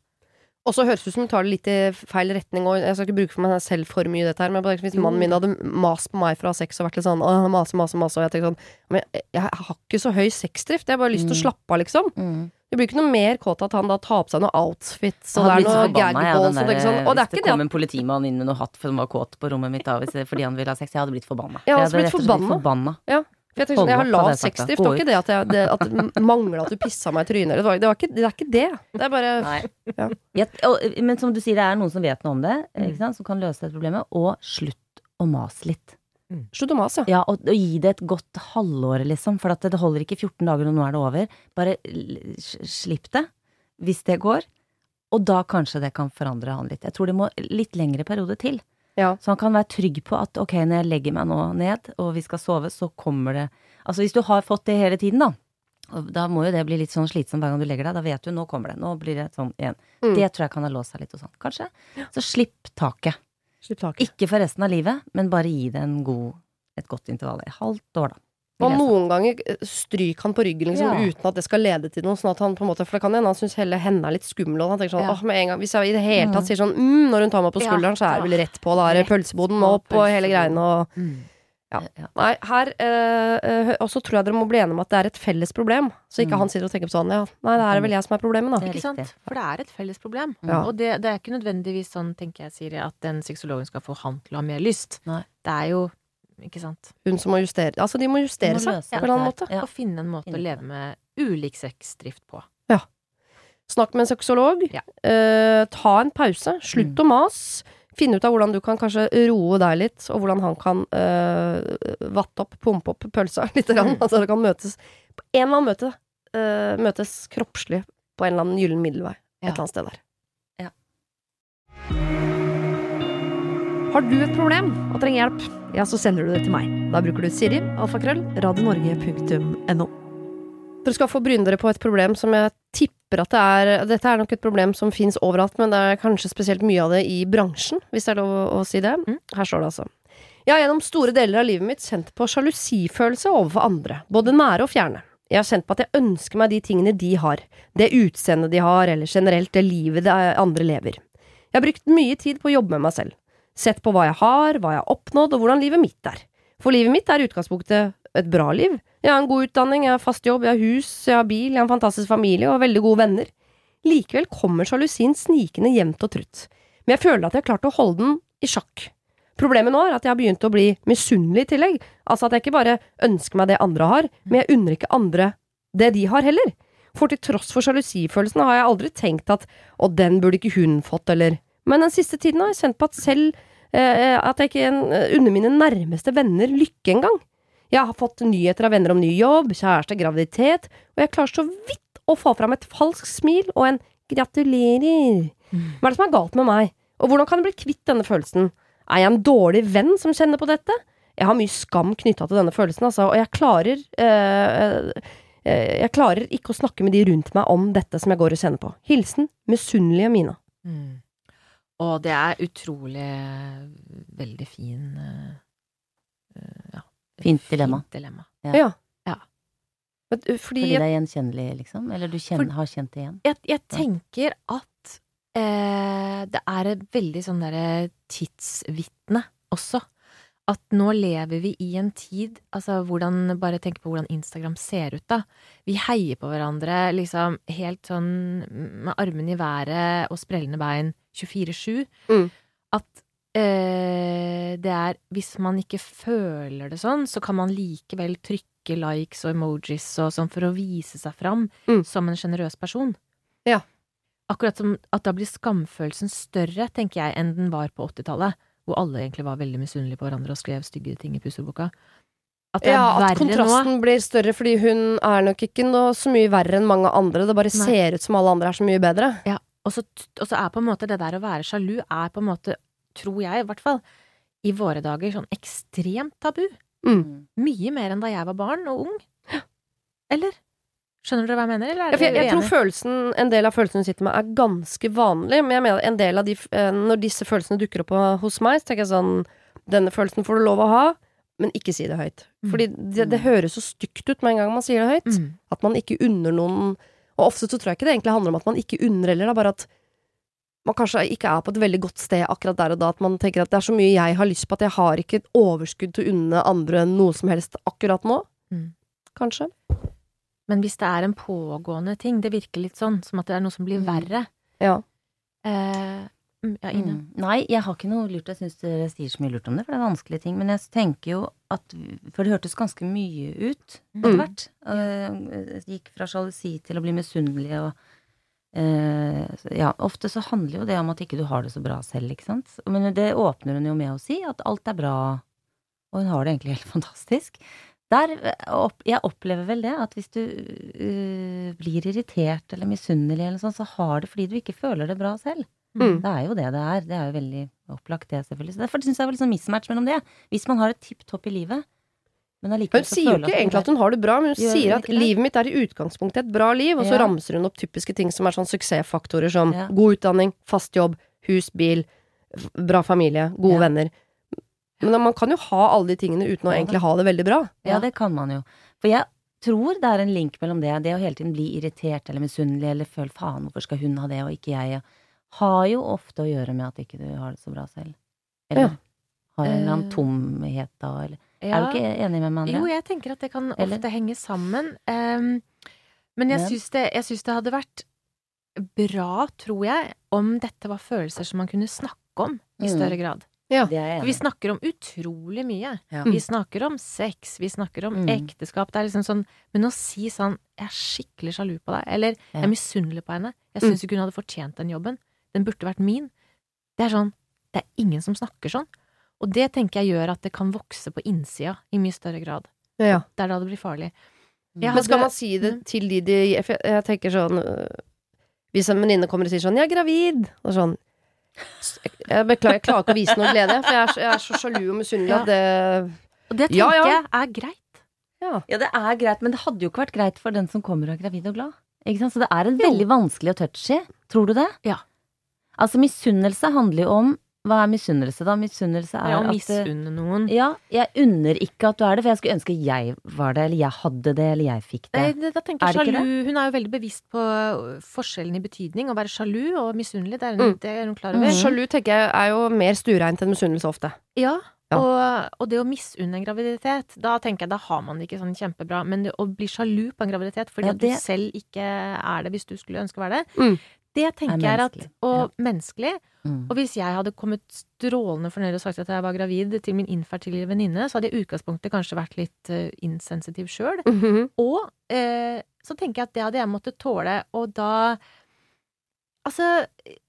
Og så høres det ut som hun tar det litt i feil retning, og jeg skal ikke bruke for meg selv for mye dette her, men hvis mannen min hadde mast på meg fra sex og vært litt sånn åh, mase, mase, mase, og jeg tenker sånn Men jeg, jeg har ikke så høy sexdrift, jeg har bare lyst til å Mm. slappe av, liksom. Mm. Det blir ikke noe mer kåt at han da tar på seg noe outfits, så det er noe gagballs, og det er ikke sånn Og det er Hvis det kom en politimann inn med noe hatt for han var kåt på rommet mitt da, fordi han ville ha sex. Jeg hadde blitt forbanna. Ja, Jeg hadde blitt forbanna. Ja. For jeg tenker sånn, jeg har lav sexdrift. Det var ikke det at, jeg, det, at mangla at du pissa meg i trynet. Det, var, det, var ikke, det er ikke det. Det er bare. Ja. Jeg, og, men som du sier, det er noen som vet noe om det, sant? som kan løse dette problemet. Og slutt å mase litt. Slutt å mase. Ja, og, og gi det et godt halvår, liksom. For at det, holder ikke 14 dager, og nå er det over. Bare slipp det, hvis det går. Og da kanskje det kan forandre han litt. Jeg tror det må litt lengre periode til. Ja. Så han kan være trygg på at ok, når jeg legger meg nå ned, og vi skal sove, så kommer det Altså hvis du har fått det hele tiden, da. Og da må jo det bli litt sånn slitsomt hver gang du legger deg. Da vet du nå kommer det. Nå blir det sånn igjen. Mm. Det tror jeg kan ha låst seg litt hos han, Kanskje. Så slipp taket. Slipp taket. Ikke for resten av livet, men bare gi det en god, et godt intervall. Et halvt år, da. Og noen ganger eh, stryk han på ryggen liksom, Ja. uten at det skal lede til noe. Sånn at han på en måte, For det kan hende han syns hele henne er litt skummel. Og han tenker sånn, Ja. en gang Hvis jeg i det hele tatt sier sånn mm, når hun tar meg på Ja. skulderen, så er det vel rett på. Da er det pølseboden opp og hele greiene. Og Mm. Ja. Ja. Nei, her eh, eh, Og så tror jeg dere må bli enige om at det er et felles problem. Så ikke Mm. han sitter og tenker på sånn ja, nei, det er vel jeg som er problemet, da. Er Ikke sant? For det er et felles problem. Ja. Og det, det er ikke nødvendigvis sånn, tenker jeg, Siri, at den sexologen skal få han til å ha mer lyst. Nei. Det er jo Ikke sant? Hun som må justere Altså, de må justere De må seg på en eller annen måte. Ja. Å finne en måte Finne å leve med ulik sexdrift på. Snakk med en sexolog. Ja. Eh, ta en pause. Slutt Mm. å mase. Finne ut av hvordan du kan kanskje roe deg litt, og hvordan han kan øh, vatte opp, pumpe opp pølsa litt. Grann. Mm. Altså det kan møtes på en eller annen møte. Øh, møtes kroppslig på en eller annen gyllen middelvei. Et eller annet sted der. Ja. Har du et problem og trenger hjelp, ja, så sender du det til meg. Da bruker du Siri, alfakrøll, radionorge.no. Dere skal få bryne dere på et problem som jeg tipper at det er Dette er nok et problem som fins overalt, men det er kanskje spesielt mye av det i bransjen, hvis det er lov å, å si det. Mm. Her står det altså. Jeg har gjennom store deler av livet mitt kjent på sjalusifølelse overfor andre, både nære og fjerne. Jeg har kjent på at jeg ønsker meg de tingene de har, det utseendet de har, eller generelt det livet det andre lever. Jeg har brukt mye tid på å jobbe med meg selv. Sett på hva jeg har, hva jeg har oppnådd, og hvordan livet mitt er. For livet mitt er i utgangspunktet et bra liv. Jeg har en god utdanning, jeg har fast jobb, jeg har hus, jeg har bil, jeg har en fantastisk familie og veldig gode venner. Likevel kommer sjalusien snikende jevnt og trutt. Men jeg føler at jeg har klart å holde den i sjakk. Problemet nå er at jeg har begynt å bli misunnelig i tillegg. Altså at jeg ikke bare ønsker meg det andre har, men jeg unner ikke andre det de har heller. For til tross for sjalusifølelsen har jeg aldri tenkt at å, den burde ikke hun fått, eller Men den siste tiden har jeg kjent på at selv eh, at jeg ikke unner mine nærmeste venner lykke engang. Jeg har fått nyheter av venner om ny jobb, kjæreste, graviditet, og jeg klarer så vidt å få fram et falskt smil og en gratulerer. Hva er det som er galt med meg, og hvordan kan jeg bli kvitt denne følelsen? Er jeg en dårlig venn som kjenner på dette? Jeg har mye skam knytta til denne følelsen, altså, og jeg klarer øh, øh, Jeg klarer ikke å snakke med de rundt meg om dette som jeg går og kjenner på. Hilsen misunnelige Mina. Mm. Og det er utrolig veldig fin eh, eh, ja, Fint dilemma. Fint dilemma. Ja. Ja. Ja. Uh, fordi, Fordi det er gjenkjennelig, liksom? Eller du kjenner, har kjent det igjen? Jeg, jeg tenker at eh, det er et veldig sånn derre tidsvitne også. At nå lever vi i en tid Altså hvordan Bare tenk på hvordan Instagram ser ut, da. Vi heier på hverandre liksom helt sånn med armene i været og sprellende bein 24-7. Mm. At det er Hvis man ikke føler det sånn, så kan man likevel trykke likes og emojis og sånn for å vise seg fram Mm. som en sjenerøs person. Ja. Akkurat som at da blir skamfølelsen større, tenker jeg, enn den var på 80-tallet. Hvor alle egentlig var veldig misunnelige på hverandre og skrev stygge ting i pusselboka. At ja, at kontrasten nå. blir større, fordi hun er nok ikke noe så mye verre enn mange andre. Det bare Nei. ser ut som alle andre er så mye bedre. Og så, og så er på en måte det der å være sjalu er på en måte, tror jeg i hvert fall, i våre dager sånn ekstremt tabu. Mm. Mye mer enn da jeg var barn og ung. Eller? Skjønner dere hva jeg mener, eller Ja, er for jeg, jeg tror følelsen, en del av følelsene du sitter med, er ganske vanlig. Men jeg mener en del av de eh, Når disse følelsene dukker opp hos meg, så tenker jeg sånn Denne følelsen får du lov å ha, men ikke si det høyt. Mm. Fordi det, det høres så stygt ut med en gang man sier det høyt. Mm. At man ikke unner noen Og ofte så tror jeg ikke det egentlig handler om at man ikke unner heller, er bare at man kanskje ikke er på et veldig godt sted akkurat der og da. At man tenker at det er så mye jeg har lyst på at jeg har ikke et overskudd til å unne andre noe som helst akkurat nå. Mm. Kanskje. Men hvis det er en pågående ting, det virker litt sånn, som at det er noe som blir Mm. verre. Ja. Eh, mm, ja, Ine. Mm. Nei, jeg har ikke noe lurt. Jeg syns dere sier så mye lurt om det, for det er vanskelige ting. Men jeg tenker jo at For det hørtes ganske mye ut etter Mm. hvert. Uh, gikk fra sjalusi til å bli misunnelig og eh, ja, ofte så handler jo det om at ikke du har det så bra selv, ikke sant. Men det åpner hun jo med å si, at alt er bra, og hun har det egentlig helt fantastisk. Der, eh, jeg opplever vel det, at hvis du uh, blir irritert eller misunnelig eller sånn, så har det fordi du ikke føler det bra selv. Mm. Det er jo det det er. Det er jo veldig opplagt, det, selvfølgelig. Så derfor syns jeg det er litt sånn mismatch mellom det. Hvis man har et tipp topp i livet, Hun sier jo ikke egentlig at hun har det bra, men hun Gjør sier at livet mitt er i utgangspunktet et bra liv, og så Ja. ramser hun opp typiske ting som er sånn suksessfaktorer som Ja. god utdanning, fast jobb, hus, bil, bra familie, gode Ja. venner. Men man kan jo ha alle de tingene uten å egentlig ha det veldig bra. Ja, det kan man jo. For jeg tror det er en link mellom det, det å hele tiden bli irritert eller misunnelig eller føle faen, hvorfor skal hun ha det og ikke jeg, har jo ofte å gjøre med at ikke du har det så bra selv. Eller har en eller annen Eh, tomhet da, eller Ja. Er du ikke enig med meg, Jo, jeg tenker at det kan Eller? ofte henge sammen. Um, men jeg syns det, det hadde vært bra, tror jeg, om dette var følelser som man kunne snakke om i Mm. større grad. Ja. Vi snakker om utrolig mye. Ja. Vi snakker om sex, vi snakker om Mm. ekteskap. Det er liksom sånn Men å si sånn 'Jeg er skikkelig sjalu på deg', eller Ja. 'Jeg er misunnelig på henne', 'Jeg Mm. syns ikke hun hadde fortjent den jobben', 'Den burde vært min', det er sånn Det er ingen som snakker sånn. Og det tenker jeg gjør at det kan vokse på innsida i mye større grad. Ja. Det er da det blir farlig. Jeg Men skal hadde- man si det Mm. til de de jeg, jeg tenker sånn øh, Hvis en venninne kommer og sier sånn 'Jeg er gravid', og sånn Jeg beklager, jeg klarer ikke å vise noe glede, for jeg er, så- jeg er så sjalu og misunnelig Ja. at det Og det tenker Ja, ja. jeg er greit. Ja. Ja, det er greit, men det hadde jo ikke vært greit for den som kommer og er gravid og glad. Ikke sant? Så det er en veldig vanskelig og touchy. Tror du det? Ja. Altså, misunnelse handler jo om Hva er misunnelse, da? Misunnelse er Ja, å misunne noen. Ja, jeg unner ikke at du er det, for jeg skulle ønske jeg var det, eller jeg hadde det, eller jeg fikk det. Nei, Da tenker Er jeg det sjalu Hun er jo veldig bevisst på øh, forskjellen i betydning. Å være sjalu og misunnelig, det er Mm. hun, det er hun klar over. Mm. Sjalu tenker jeg er jo mer stuereint enn misunnelse ofte. Ja, Ja. Og, og det å misunne en graviditet, da tenker jeg da har man det ikke sånn kjempebra. Men det å bli sjalu på en graviditet fordi Ja, at du selv ikke er det hvis du skulle ønske å være det, Mm. Det tenker jeg er at Og Og menneskelig. Mm. Og hvis jeg hadde kommet strålende fornøyd og sagt at jeg var gravid til min infertile venninne, så hadde jeg i utgangspunktet kanskje vært litt uh, insensitiv sjøl. Mhm. Og eh, så tenker jeg at det hadde jeg måttet tåle, og da Altså,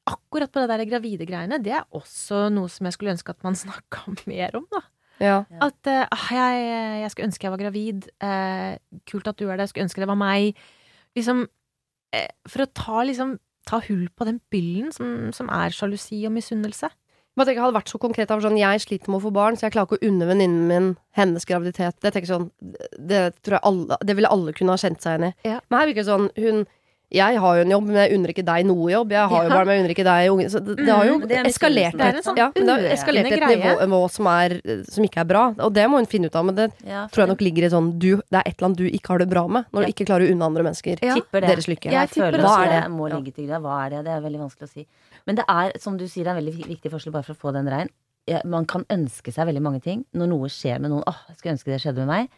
akkurat på det der gravide greiene, det er også noe som jeg skulle ønske at man snakka mer om, da. Ja. At ah, jeg, jeg skulle ønske jeg var gravid. Eh, kult at du er det. Jeg skulle ønske det var meg. Liksom For å ta liksom Ta hull på den byllen som, som er sjalusi og misunnelse. Jeg hadde vært så konkret av sånn Jeg sliter med å få barn, så jeg klarer ikke å unne venninnen min hennes graviditet. Det sånn Det tror jeg alle Det ville alle kunne ha kjent seg igjen i. Ja. Men her virker det sånn Hun jeg har jo en jobb, men jeg unner ikke deg noe jobb. Jeg har jo barn, men jeg unner ikke deg unge. Så det, det har jo Mm, det er eskalert til et, sånn ja, et nivå, nivå som, er, som ikke er bra. Og det må hun finne ut av, men det Ja, tror jeg nok ligger i sånn du, Det er et eller annet du ikke har det bra med, når Ja. du ikke klarer å unne andre mennesker Ja. deres lykke. Jeg Jeg føler Hva er det det? må ligge til deg Hva er det? Det er veldig vanskelig å si. Men det er, som du sier, det er en veldig viktig forskjell bare for å få den rein. Ja, Man kan ønske seg veldig mange ting. Når noe skjer med noen, åh, jeg skulle ønske det skjedde med meg.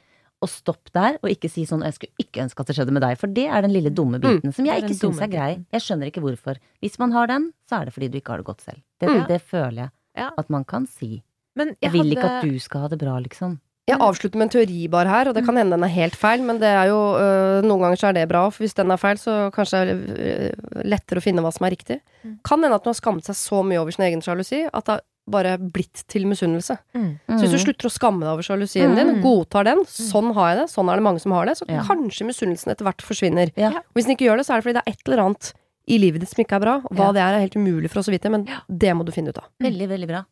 Og stopp der, og ikke si sånn 'jeg skulle ikke ønske at det skjedde med deg'. For det er den lille dumme biten som jeg ikke syns er grei. Jeg skjønner ikke hvorfor. Hvis man har den, så er det fordi du ikke har det godt selv. Det, Mm. det føler jeg Ja. at man kan si. Men Jeg vil ikke at du skal ha det bra, liksom. Jeg avslutter med en teori bare her, og det kan hende den er helt feil, men det er jo øh, noen ganger så er det bra, for hvis den er feil, så kanskje det er lettere å finne hva som er riktig. Mm. Kan hende at hun har skammet seg så mye over sin egen sjalusi at det bare blitt til misunnelse. Mm. Så hvis du slutter å skamme deg over sjalusien din, Mm. godtar den, sånn har jeg det, sånn er det mange som har det, så Ja. kanskje misunnelsen etter hvert forsvinner. Ja. Og hvis den ikke gjør det, så er det fordi det er et eller annet i livet ditt som ikke er bra. Hva Ja. det er, er helt umulig for oss å vite, men det må du finne ut av. Veldig, veldig bra.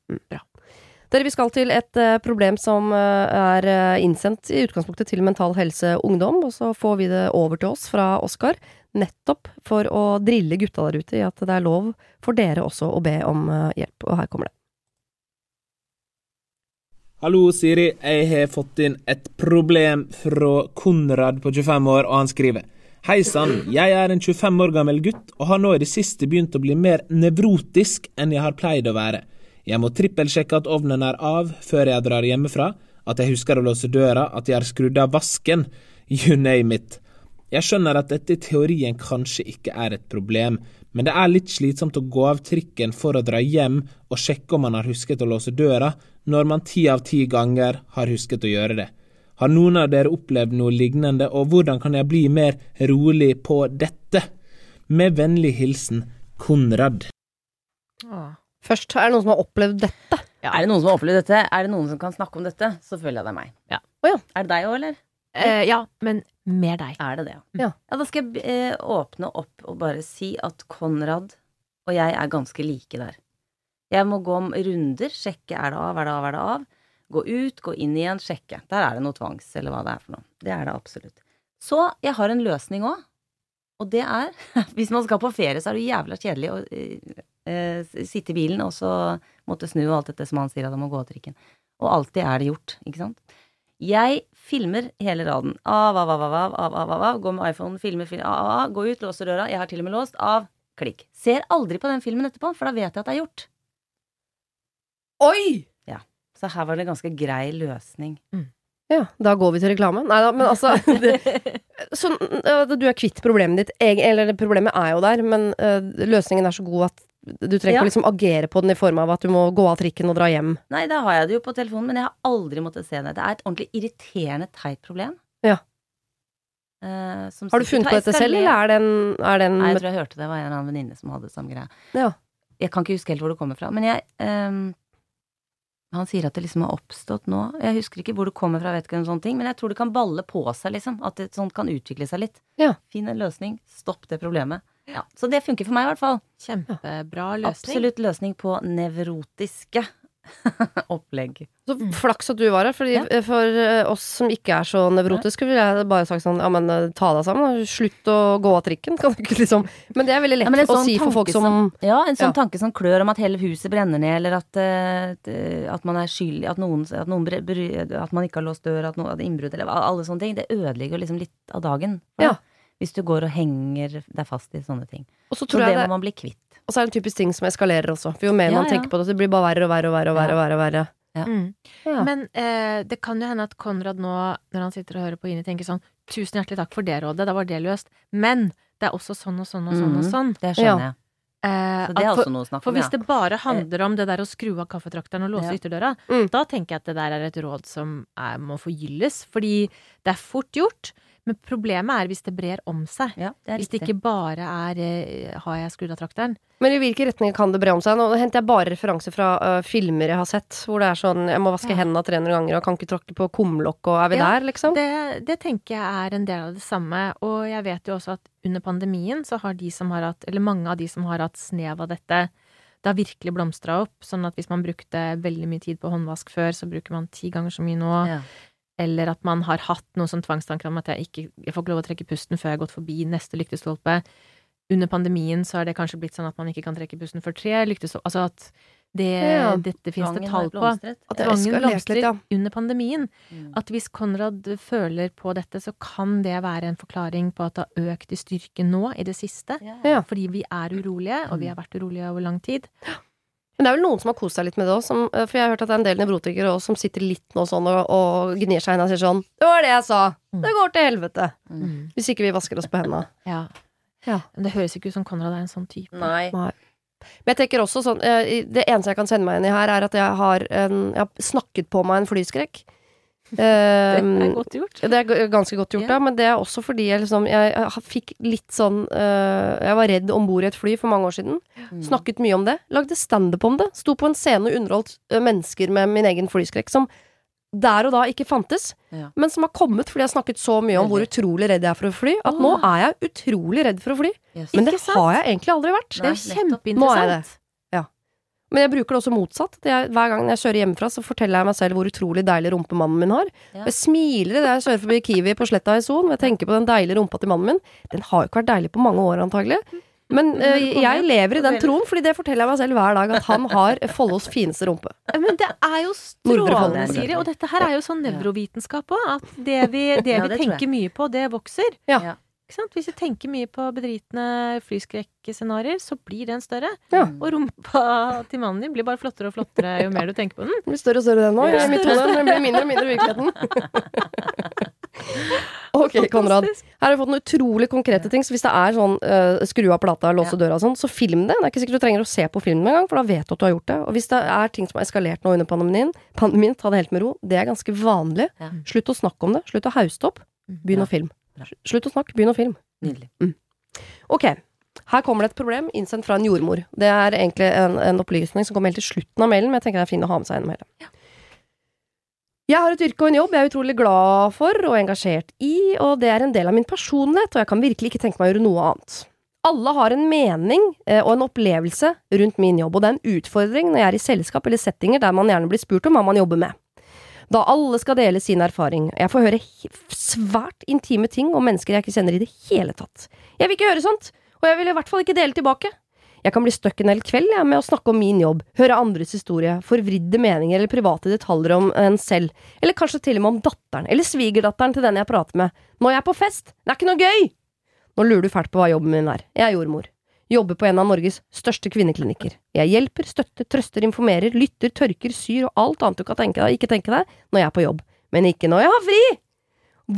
Dere, vi skal til et uh, problem som uh, er eh, innsendt i utgangspunktet til Mental Helse Ungdom, og så får vi det over til oss fra Oskar, nettopp for å drille gutta der ute i at det er lov for dere også å be om hjelp. Og her kommer det. Hallo, Siri. Jeg har fått inn et problem fra Konrad på 25 år, og han skriver Hei sann, jeg er en 25 år gammel gutt og har nå i det siste begynt å bli mer nevrotisk enn jeg har pleid å være. Jeg må trippelsjekke at ovnen er av før jeg drar hjemmefra, at jeg husker å låse døra, at jeg har skrudd av vasken, you name it. Jeg skjønner at dette i teorien kanskje ikke er et problem, men det er litt slitsomt å gå av trikken for å dra hjem og sjekke om man har husket å låse døra, når man ti av ti ganger har husket å gjøre det. Har noen av dere opplevd noe lignende, og hvordan kan jeg bli mer rolig på dette? Med vennlig hilsen Konrad. Først, er det noen som har opplevd dette? Ja. Er det noen som har opplevd dette? Er det noen som kan snakke om dette? Så føler jeg det er meg. Ja. Oh, ja. Er det deg òg, eller? Eh, ja, men mer deg. Er det det, Ja. ja da skal jeg eh, åpne opp og bare si at Konrad og jeg er ganske like der. Jeg må gå om runder, sjekke er det av, er det av, er det av. Gå ut, gå inn igjen, sjekke. Der er det noe tvangs, eller hva det er for noe. Det er det absolutt. Så jeg har en løsning òg, og det er Hvis man skal på ferie, så er det jævla kjedelig å eh, eh, sitte i bilen og så måtte snu og alt dette som han sier at han må gå av trikken. Og alltid er det gjort, ikke sant. Jeg filmer hele raden. Av, av, av, av, av, av, av, av, av. Gå med iPhone, filmer, filmer, av, av, av. Gå ut, låser døra. Jeg har til og med låst. Av. Klikk. Ser aldri på den filmen etterpå, for da vet jeg at det er gjort. Oi! Ja. Så her var det en ganske grei løsning. Ja, da går vi til reklame. Nei da, men altså det, så, øh, Du er kvitt problemet ditt. Eller problemet er jo der, men øh, løsningen er så god at du trenger Ja. ikke å liksom agere på den i form av at du må gå av trikken og dra hjem. Nei, da har jeg det jo på telefonen, men jeg har aldri måttet se det. Det er et ordentlig irriterende teit problem. Ja. Uh, som Har du funnet på dette selv, eller er det en, er det en Nei, jeg tror jeg hørte det. Det var en eller annen venninne som hadde samme greie. Ja. Jeg kan ikke huske helt hvor det kommer fra, men jeg ehm, Han sier at det liksom har oppstått nå. Jeg husker ikke hvor det kommer fra, vet ikke om sånne ting, men jeg tror det kan balle på seg, liksom. At det sånt kan utvikle seg litt. Ja. Finn en løsning. Stopp det problemet. Ja, Så det funker for meg, i hvert fall. Kjempebra løsning. Absolutt løsning på nevrotiske opplegg. Så flaks at du var her, Fordi Ja. for øh, oss som ikke er så nevrotiske, ville jeg bare sagt sånn Ja, men øh, ta deg sammen, slutt å gå av trikken. Kan du ikke liksom Men det er veldig lett Ja, en å sånn si for folk som, som Ja, en sånn Ja. tanke som klør om at hele huset brenner ned, eller at, uh, at man er skyldig At noen, at, noen bry- at man ikke har låst dør, at noen innbrudd eller alle sånne ting. Det ødelegger liksom litt av dagen. for Ja. Hvis du går og henger deg fast i sånne ting. Og så Så det jeg må man bli kvitt. Og så er det en typisk ting som eskalerer også. For jo mer Ja, man ja. tenker på det, så blir det bare verre og verre og verre. og verre, Ja. og verre, og verre. Mm. Ja. Men eh, det kan jo hende at Konrad nå, når han sitter og hører på Ine, tenker sånn Tusen hjertelig takk for det rådet, da var det løst. Men det er også sånn og sånn og sånn og Mhm. sånn. Det Ja. skjønner jeg. Eh, Så det er for, også noe å snakke for hvis det bare handler om det der å skru av kaffetrakteren og låse Ja. ytterdøra, Mm. da tenker jeg at det der er et råd som er, må forgylles. Fordi det er fort gjort, men problemet er hvis det brer om seg. Ja, det Hvis det ikke bare er eh, 'har jeg skrudd av trakteren'? Men i hvilke retninger kan det bre om seg? Nå henter jeg bare referanser fra uh, filmer jeg har sett, hvor det er sånn jeg må vaske Ja. hendene 300 ganger og kan ikke tråkke på kumlokk, og er vi Ja, der, liksom? Det, det tenker jeg er en del av det samme, og jeg vet jo også at under pandemien så har de som har hatt, eller mange av de som har hatt snev av dette, det har virkelig blomstra opp. Sånn at hvis man brukte veldig mye tid på håndvask før, så bruker man ti ganger så mye nå. Ja. Eller at man har hatt noen sånn tvangstanker om at jeg ikke jeg får ikke lov å trekke pusten før jeg har gått forbi neste lyktestolpe. Under pandemien så har det kanskje blitt sånn at man ikke kan trekke pusten før tre lyktestolper. Altså at det, Ja. dette finnes det tall på. At eskalerte blomstrer ja. under pandemien. Mm. At hvis Konrad føler på dette, så kan det være en forklaring på at det har økt i styrke nå i det siste. Ja. Ja. Fordi vi er urolige, og vi har vært urolige over lang tid. Men det er vel noen som har kost seg litt med det òg, for jeg har hørt at det er en del nevrotikere også som sitter litt nå sånn og, og gnir seg inn og sier sånn Det var det jeg sa! Det går til helvete! Mm. Hvis ikke vi vasker oss på hendene. Ja. Ja. Men det høres ikke ut som Konrad er en sånn type. Nei. Men jeg tenker også sånn eh, Det eneste jeg kan sende meg inn i her, er at jeg har, en, jeg har snakket på meg en flyskrekk. Det er godt gjort. det er ganske godt gjort, Ja. men det er også fordi jeg liksom Jeg, fikk litt sånn eh, Jeg var redd om bord i et fly for mange år siden. Mm. Snakket mye om det. Lagde standup om det. Sto på en scene og underholdt eh, mennesker med min egen flyskrekk, som der og da ikke fantes, Ja. men som har kommet fordi jeg har snakket så mye om hvor utrolig redd jeg er for å fly, at nå er jeg utrolig redd for å fly. Yes. Men det har jeg egentlig aldri vært. Det er jo Nei. Nå er jeg kjempeinteressant. Men jeg bruker det også motsatt. Det er, hver gang jeg kjører hjemmefra, så forteller jeg meg selv hvor utrolig deilig rumpe mannen min har. Ja. Jeg smiler idet jeg kjører forbi Kiwi på Sletta i Son, og jeg tenker på den deilige rumpa til mannen min. Den har jo ikke vært deilig på mange år, antagelig. Men eh, jeg lever i den troen, fordi det forteller jeg meg selv hver dag, at han har Follos fineste rumpe. Men det er jo strålende, Siri. Og dette her er jo sånn nevrovitenskap òg. At det vi, det Ja, det tenker mye på, det vokser. Ja. Hvis du tenker mye på bedritne flyskrekkscenarioer, så blir den større. Ja. Og rumpa til mannen din blir bare flottere og flottere jo mer du tenker på den. Den blir større og større den nå, i mitt hode. Den blir mindre og mindre i virkeligheten. Ok, Konrad. Her har vi fått noen utrolig konkrete ting, så hvis det er sånn uh, skru av plata, låse Ja. døra og sånn, så film det. Det er ikke sikkert du trenger å se på filmen engang, for da vet du at du har gjort det. Og hvis det er ting som har eskalert nå under pandemien, pandemien, ta det helt med ro. Det er ganske vanlig. Ja. Slutt å snakke om det. Slutt å hauste opp. Begynn å film. Slutt å snakke, begynn å film. Nydelig. Ok, her kommer det et problem innsendt fra en jordmor. Det er egentlig en, en opplysning som kommer helt til slutten av mailen, men jeg tenker det er fint å ha med seg gjennom hele. Jeg har et yrke og en jobb jeg er utrolig glad for og engasjert i, og det er en del av min personlighet, og jeg kan virkelig ikke tenke meg å gjøre noe annet. Alle har en mening eh, og en opplevelse rundt min jobb, og det er en utfordring når jeg er i selskap eller settinger der man gjerne blir spurt om hva man jobber med. Da alle skal dele sin erfaring. Jeg får høre svært intime ting om mennesker jeg ikke kjenner i det hele tatt. Jeg vil ikke høre sånt, og jeg vil i hvert fall ikke dele tilbake. Jeg kan bli stuck en hel kveld jeg, med å snakke om min jobb, høre andres historie, forvridde meninger eller private detaljer om en selv, eller kanskje til og med om datteren eller svigerdatteren til den jeg prater med. Når jeg er på fest! Det er ikke noe gøy! Nå lurer du fælt på hva jobben min er. Jeg er jordmor. Jobber på en av Norges største kvinneklinikker. Jeg hjelper, støtter, trøster, informerer, lytter, tørker, syr og alt annet du kan tenke deg, ikke tenke deg, når jeg er på jobb. Men ikke når jeg har fri!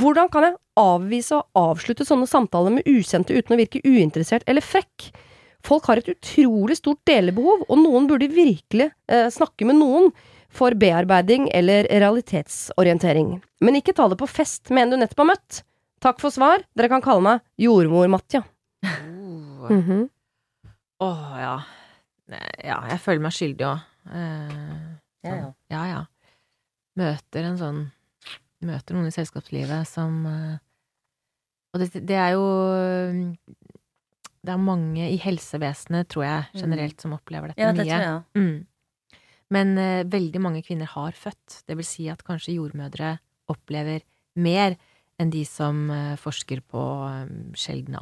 Hvordan kan jeg avvise og avslutte sånne samtaler med ukjente uten å virke uinteressert eller frekk? Folk har et utrolig stort delebehov, og noen burde virkelig eh, snakke med noen for bearbeiding eller realitetsorientering. Men ikke ta det på fest med en du nettopp har møtt. Takk for svar. Dere kan kalle meg Jordmor-Matja. Mm Mhm. Åh, ja. Ja, jeg føler meg skyldig òg. Ja, ja. ja, ja. Møter en sånn Møter noen i selskapslivet som eh, Og det, det er jo Det er mange i helsevesenet, tror jeg, Mm. generelt, som opplever dette ja det mye. tror jeg. Mm. Men eh, veldig mange kvinner har født. Det vil si at kanskje jordmødre opplever mer enn de som eh, forsker på um, sjeldne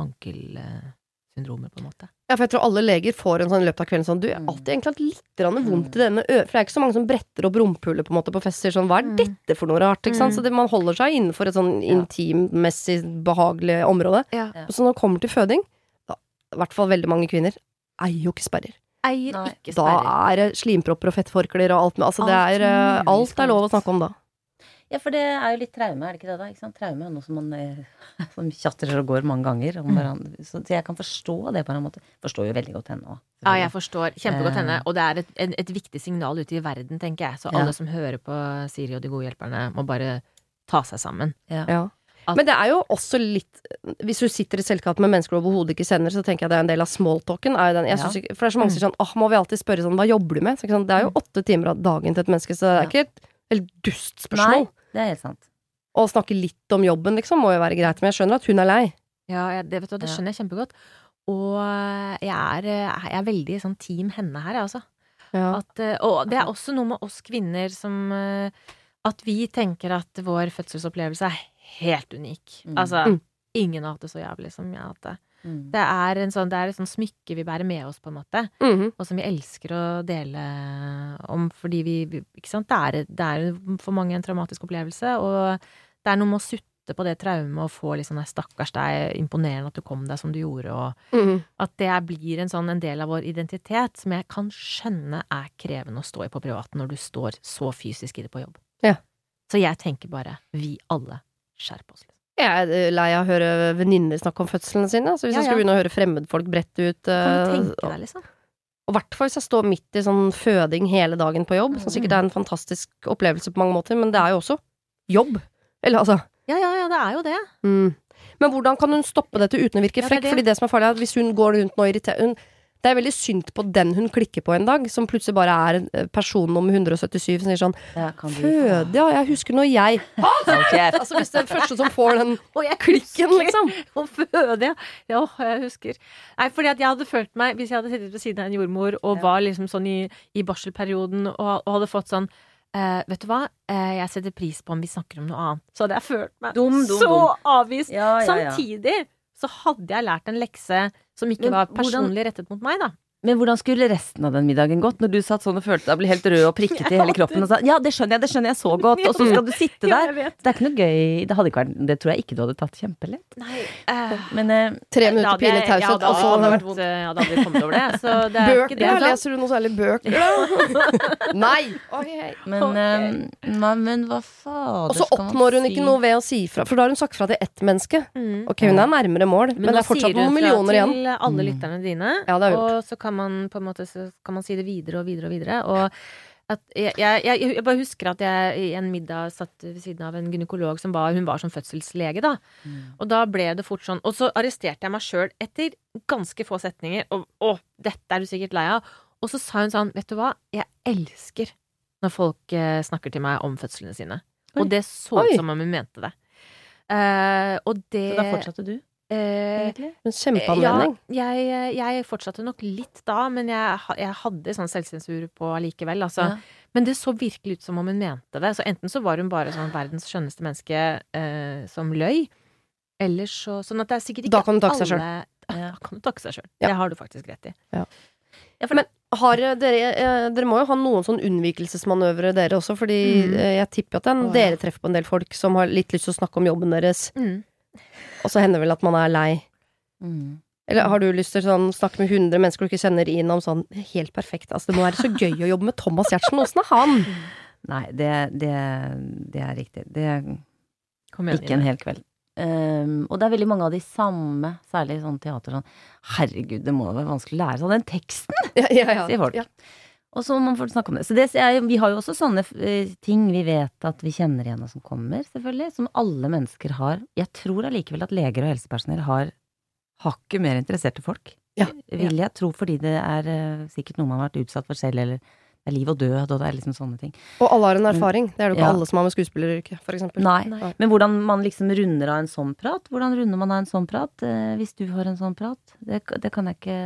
ankelsyndromer, på en måte. Ja, for jeg tror alle leger får en sånn i løpet av kvelden sånn Du, jeg har Mm. alltid egentlig hatt litt vondt i denne ø... For det er ikke så mange som bretter opp rumpehullet på en måte på fest og sier sånn Hva er Mm. dette for noe rart? Ikke sant? Mm. Så det, man holder seg innenfor et sånn intimmessig behagelig område. Ja. Så når det kommer til føding, da, i hvert fall veldig mange kvinner, eier jo ikke sperrer. Eier Nei. ikke Da er det slimpropper og fettforklær og alt med Altså, det er eh, Alt er lov å snakke om da. Ja, for det er jo litt traume, er det ikke det da? Ikke sant? Traume er noe som man eh, som tjatrer og går mange ganger om. Så, jeg kan forstå det på en måte. Forstår jo veldig godt henne òg. Ja, jeg forstår kjempegodt Eh. henne, og det er et, et, et viktig signal ute i verden, tenker jeg. Så Ja. alle som hører på Siri og De gode hjelperne, må bare ta seg sammen. Ja. At- Men det er jo også litt Hvis du sitter i selskap med mennesker du overhodet ikke kjenner, så tenker jeg det er en del av smalltalken. Er den, Ja. ikke, for det er så mange som sier sånn Åh, må vi alltid spørre sånn Hva jobber du med? Så, ikke sant, det er jo åtte timer av dagen til et menneske, så det er Ja. ikke et dustspørsmål. dust Nei, det er helt sant. Å snakke litt om jobben, liksom, må jo være greit. Men jeg skjønner at hun er lei. Ja, jeg, det, vet du, det skjønner jeg kjempegodt. Og jeg er, jeg er veldig sånn team henne her, jeg, altså. Ja. At, eh, og det er også noe med oss kvinner som eh, At vi tenker at vår fødselsopplevelse er helt unik. Mm. Altså, Mm. ingen har hatt det så jævlig som jeg har hatt det. Mm. Det er, en sånn, det er et sånt smykke vi bærer med oss, på en måte. Mhm. Og som vi elsker å dele om fordi vi Ikke sant. Det er, det er for mange en traumatisk opplevelse, og det er noe med å sutte på det traumet og få sånn «Nei, Stakkars deg, imponerende at du kom deg som du gjorde, og Mhm. at det blir en sånn en del av vår identitet som jeg kan skjønne er krevende å stå i på privaten når du står så fysisk i det på jobb. Ja. Så jeg tenker bare vi alle skjerp oss. liksom. Jeg er eh, lei av å høre venninner snakke om fødslene sine. Så hvis Ja, jeg skulle begynne å høre fremmedfolk brette ut Kan du eh, tenke deg, liksom? og i hvert fall hvis jeg står midt i sånn føding hele dagen på jobb, som Mm. sikkert er en fantastisk opplevelse på mange måter, men det er jo også jobb. Eller altså Ja, ja, ja, det er jo det. Mm. Men hvordan kan hun stoppe dette uten å virke Ja, det frekk? det. Fordi det som er farlig, er at hvis hun går rundt nå og irriterer hun, Det er veldig synd på den hun klikker på en dag, som plutselig bare er personen om person nummer 177 som sier sånn Ja, Føde, ja, jeg husker når jeg Altså hvis det er den første som får den klikken, liksom. Å føde, ja. Ja, jeg husker. Nei, fordi at jeg hadde følt meg, hvis jeg hadde sittet ved siden av en jordmor og var liksom sånn i, i barselperioden og, og hadde fått sånn Uh, Vet du hva, uh, jeg setter pris på om vi snakker om noe annet. Så hadde jeg følt meg Dum, dum, så dum. avvist. Ja, ja, ja. Samtidig så hadde jeg lært en lekse som ikke Men var hvordan- personlig rettet mot meg, da. Men hvordan skulle resten av den middagen gått, når du satt sånn og følte deg ble helt rød og prikket i hele kroppen og sa ja, det skjønner jeg, det skjønner jeg så godt, og så skal du sitte der. Det er ikke noe gøy. Det, hadde ikke vært, det tror jeg ikke du hadde tatt kjempelett. Eh, Men uh, Tre minutter jeg- pinlig taushet, ja, og så hadde det vært vondt. Jeg hadde aldri kommet over det. Så det er Bøker, ikke det. det. Leser du noe særlig bøker, da? Nei! Okay. Men, uh, nei, men hva fader Og så oppnår hun ikke noe ved å si fra, for da har hun sagt fra til ett menneske. Mm. Ok, hun er nærmere mål, men, det er fortsatt noen sier du noen fra millioner igjen. til alle lytterne dine, Ja, vi og så kan man på en måte kan man si det videre og videre og videre. Og at jeg, jeg, jeg, jeg bare husker at jeg i en middag satt ved siden av en gynekolog som var Hun var som fødselslege, da. Mm. Og da ble det fort sånn Og så arresterte jeg meg sjøl etter ganske få setninger. Og å, dette er du sikkert lei av. Og så sa hun sånn, vet du hva, jeg elsker når folk eh, snakker til meg om fødslene sine. Oi. Og det så ut som om hun mente det. Uh, og det Så da fortsatte du, eh, egentlig? En kjempeanledning. ja, jeg, jeg fortsatte nok litt da, men jeg, jeg hadde sånn selvsensur på allikevel, altså. Ja. Men det så virkelig ut som om hun mente det. Så enten så var hun bare sånn verdens skjønneste menneske eh, som løy, eller så Sånn at det er sikkert ikke Da kan du takke seg sjøl. Ja. kan du takke seg sjøl. Ja. Det har du faktisk rett i. Har dere, eh, dere må jo ha noen sånn unnvikelsesmanøvre, dere også, fordi Mm. eh, jeg tipper at den, er ja. dere treffer på en del folk som har litt lyst til å snakke om jobben deres, Mm. Og så hender vel at man er lei. Mm. Eller har du lyst til sånn snakke med 100 mennesker du ikke kjenner inn om sånn Helt perfekt. Altså, det må være så gøy å jobbe med Thomas Giertsen. Åssen er han? Nei, det, det, det er riktig. Det er Kom igjen. ikke en hel kveld. Um, og det er veldig mange av de samme, særlig i sånn teater sånn Herregud, det må jo være vanskelig å lære seg den teksten! Ja, ja, ja. Sier folk. Og så må man få snakke om det. Så det er, vi har jo også sånne eh, ting vi vet at vi kjenner igjen og som kommer, selvfølgelig. Som alle mennesker har. Jeg tror allikevel at leger og helsepersonell har hakket mer interesserte folk. Ja. Vil jeg tro, fordi det er eh, sikkert noe man har vært utsatt for selv, eller det er liv og død, og det er liksom sånne ting. Og alle har en erfaring. Det er det jo ikke Ja. alle som har med skuespilleryrket, for eksempel. Nei. Nei. Men hvordan man liksom runder av en sånn prat? Hvordan runder man av en sånn prat? Eh, hvis du har en sånn prat? Det, det kan jeg ikke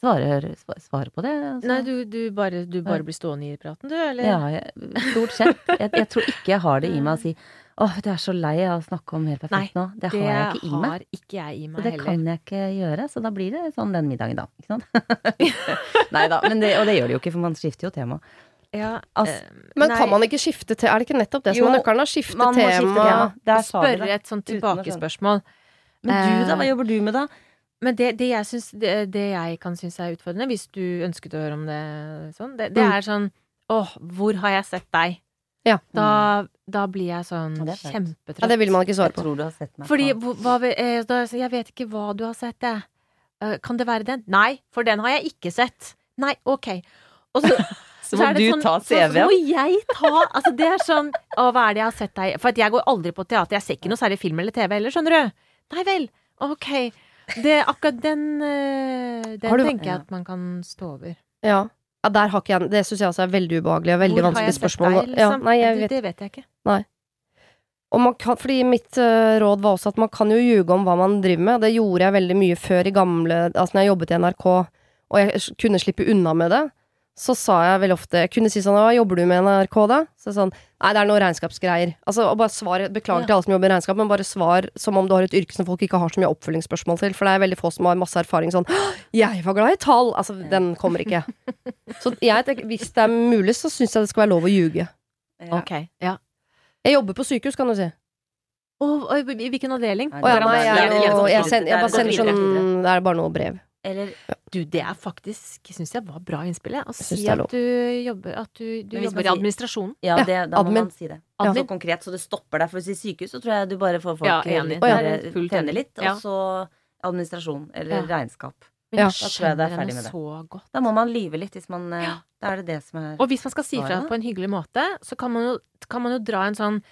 svare, svarer på det. Altså. Nei, du, du, bare, du bare blir stående i praten, du, eller? Ja, jeg, stort sett. Jeg, jeg tror ikke jeg har det i meg å si åh, du er så lei av å snakke om helt perfekt nå. Det, det har jeg ikke i meg. har ikke jeg i Så det heller. kan jeg ikke gjøre, så da blir det sånn den middagen da, ikke sant? Nei da, det, og det gjør det jo ikke, for man skifter jo tema. Ja, Altså, eh, Men nei, kan man ikke skifte til Er det ikke nettopp det som Jo, er nøkkelen? Skifte tema. skifte tema. Spørre et sånt tilbakespørsmål. Men du da, hva Eh, jobber du med da? Men det, det, jeg synes, det, det jeg kan synes er utfordrende, hvis du ønsket å høre om det sånn, det, det Mm. er sånn Åh, hvor har jeg sett deg? Ja. Da, da blir jeg sånn kjempetrøtt. Ja, det vil man ikke svare Jeg på. tror du har sett meg Fordi hva, eh, da, Jeg vet ikke hva du har sett, jeg. Eh, kan det være den? Nei, for den har jeg ikke sett. Nei, ok. Og så, Så må er det du sånn- ta så, så CV-en. må jeg ta Altså, det er sånn Å, hva er det jeg har sett deg For at jeg går aldri på teater. Jeg ser ikke noe særlig film eller TV heller, skjønner du. Nei vel. Ok. Det, akkurat den eh, Den du- tenker jeg at man kan stå over. Ja. ja, der har ikke jeg Det syns jeg også er veldig ubehagelig og veldig Hvor har vanskelig jeg sett spørsmål. deg, Ja, liksom? nei, jeg det, vet det vet jeg ikke. Man kan, fordi mitt uh, råd var også at man kan jo ljuge om hva man driver med. Det gjorde jeg veldig mye før i gamle Altså når jeg jobbet i NRK, og jeg kunne slippe unna med det, så sa jeg veldig ofte Jeg kunne si sånn Hva jobber du med i NRK, da? Så sånn Nei, det er noe regnskapsgreier. Altså, og bare svar Beklager Ja. til alle som jobber i regnskap, men bare svar som om du har et yrke som folk ikke har så mye oppfølgingsspørsmål til. For det er veldig få som har masse erfaring sånn Jeg var glad i tall! Altså, den kommer ikke. Så jeg tenker, hvis det er mulig, så syns jeg det skal være lov å ljuge. Ja. Ok. Ja. Jeg jobber på sykehus, kan du si. Og, og i hvilken avdeling? Å ja, nei, jeg, jeg, sender, jeg bare sender sånn Det er bare noe brev. Eller Du, det er faktisk Syns jeg var bra innspill. Å si at du jobber, at du, du jobber i administrasjonen. Ja, det, da må admin. man si det. Ja. Så konkret, så det stopper der. For å si sykehus, så tror jeg du bare får folk Ja, enig. litt Å, ja. mer Fullt litt, Ja. og så administrasjon eller Ja. regnskap. Men Ja, jeg da tror jeg det er skjønner ferdig henne med det. så godt. Da må man lyve litt hvis man eh, Ja. Da er det det som er Og hvis man skal si fra på en hyggelig måte, så kan man jo, kan man jo dra en sånn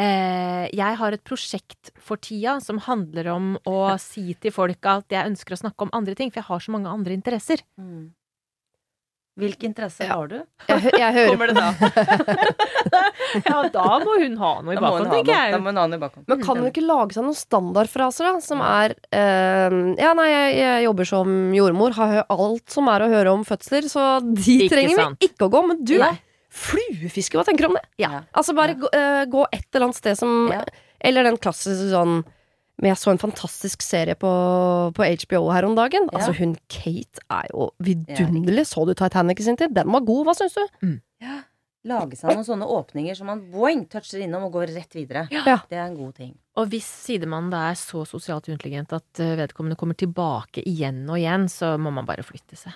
Jeg har et prosjekt for tida som handler om å si til folk at jeg ønsker å snakke om andre ting, for jeg har så mange andre interesser. mm. Hvilke interesser Ja. har du? Jeg, jeg hører Kommer det da? Ja, da må hun ha noe i bakhånd, tenker jeg. Da må hun ha noe i bakhånd. Men kan hun ikke lage seg noen standardfraser, da? Som er eh, Ja, nei, jeg, jeg jobber som jordmor, har alt som er å høre om fødsler, så de Ikke trenger sant. vi ikke å gå. Men du, Nei. Fluefiske, hva tenker du om det? Ja. Altså bare Ja. gå, eh, gå et eller annet sted som Ja. Eller den klassiske sånn men jeg så en fantastisk serie på, på HBO her om dagen. Ja. Altså Hun Kate er jo vidunderlig. Så du Titanic i sin tid? Den var god, hva syns du? Ja. Lage seg noen sånne åpninger som man boing, toucher innom og går rett videre. Ja. Det er en god ting. Og hvis sidemannen da er så sosialt intelligent at eh, vedkommende kommer tilbake igjen og igjen, så må man bare flytte seg.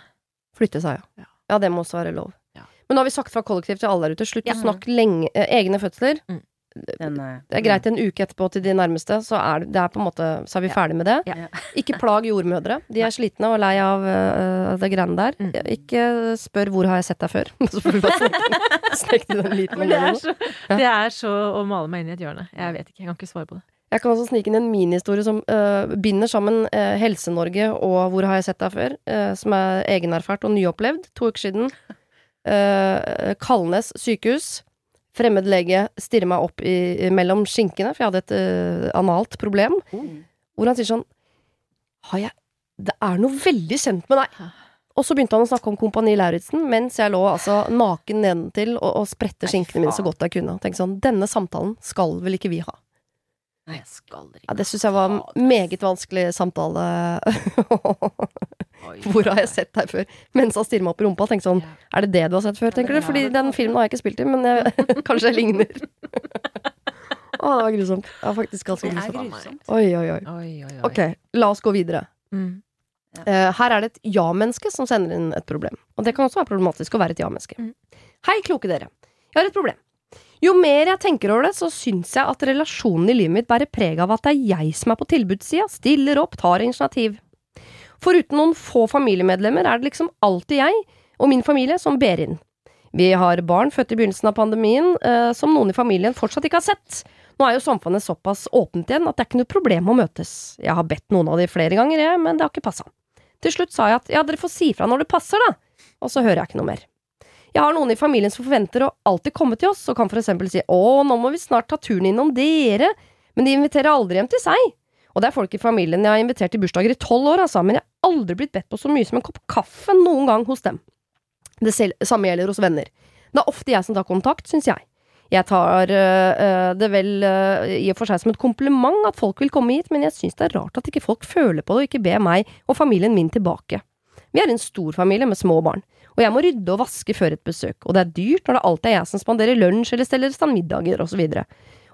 Flytte seg, ja. Ja. Ja, det må også være lov. Men nå har vi sagt fra kollektiv til alle der ute. Slutt Ja. å snakke lenge eh, egne fødsler. Den, eh, Det er greit en uke etterpå til de nærmeste, så er, det er på en måte, så er vi Ja. ferdig med det. Ja. Ikke plag jordmødre. De er slitne og lei av uh, det greiene der. Mm. Ikke spør 'hvor har jeg sett deg før'. så får vi bare snakke den liten det er så, det er så å male meg inn i et hjørne. Jeg vet ikke, jeg kan ikke svare på det. Jeg kan også snike inn en minihistorie som uh, binder sammen uh, Helse-Norge og 'Hvor har jeg sett deg før', uh, som er egenerfart og nyopplevd. To uker siden. Eh, Kalnes sykehus. Fremmed lege stirrer meg opp i, mellom skinkene, for jeg hadde et uh, analt problem. Mm. Hvor han sier sånn Har jeg Det er noe veldig kjent med deg. Og så begynte han å snakke om Kompani Lauritzen, mens jeg lå altså naken nedentil og, og spredte skinkene mine så godt jeg kunne. Tenkte sånn Denne samtalen skal vel ikke vi ha? Jeg skal ikke. Ja, det syns jeg var en meget vanskelig samtale. Hvor har jeg sett deg før? Mens han stirrer meg opp i rumpa og tenker sånn. Er det det du har sett før, tenker du? Fordi den filmen har jeg ikke spilt i, men jeg, kanskje jeg ligner. Å, det var grusomt. Det var faktisk ganske er grusomt. grusomt. Oi, oi, oi. Oi, oi, oi. Ok, la oss gå videre. Mm. Eh, her er det et ja-menneske som sender inn et problem. Og det kan også være problematisk å være et ja-menneske. Mm. Hei, kloke dere. Jeg har et problem. Jo mer jeg tenker over det, så syns jeg at relasjonen i livet mitt bærer preg av at det er jeg som er på tilbudssida, stiller opp, tar initiativ. Foruten noen få familiemedlemmer er det liksom alltid jeg og min familie som ber inn. Vi har barn født i begynnelsen av pandemien eh, som noen i familien fortsatt ikke har sett. Nå er jo samfunnet såpass åpent igjen at det er ikke noe problem å møtes. Jeg har bedt noen av de flere ganger, jeg, men det har ikke passa. Til slutt sa jeg at ja, dere får si fra når det passer, da. Og så hører jeg ikke noe mer. Jeg har noen i familien som forventer å alltid komme til oss, og kan for eksempel si å, nå må vi snart ta turen innom dere, men de inviterer aldri hjem til seg. Og det er folk i familien jeg har invitert til bursdager i tolv år, altså, men jeg har aldri blitt bedt på så mye som en kopp kaffe noen gang hos dem. Det samme gjelder hos venner. Det er ofte jeg som tar kontakt, syns jeg. Jeg tar øh, øh, det vel øh, i og for seg som et kompliment at folk vil komme hit, men jeg syns det er rart at ikke folk føler på det og ikke ber meg og familien min tilbake. Vi er en stor familie med små barn, og jeg må rydde og vaske før et besøk, og det er dyrt når det alltid er jeg som spanderer lunsj eller steller stand middager osv.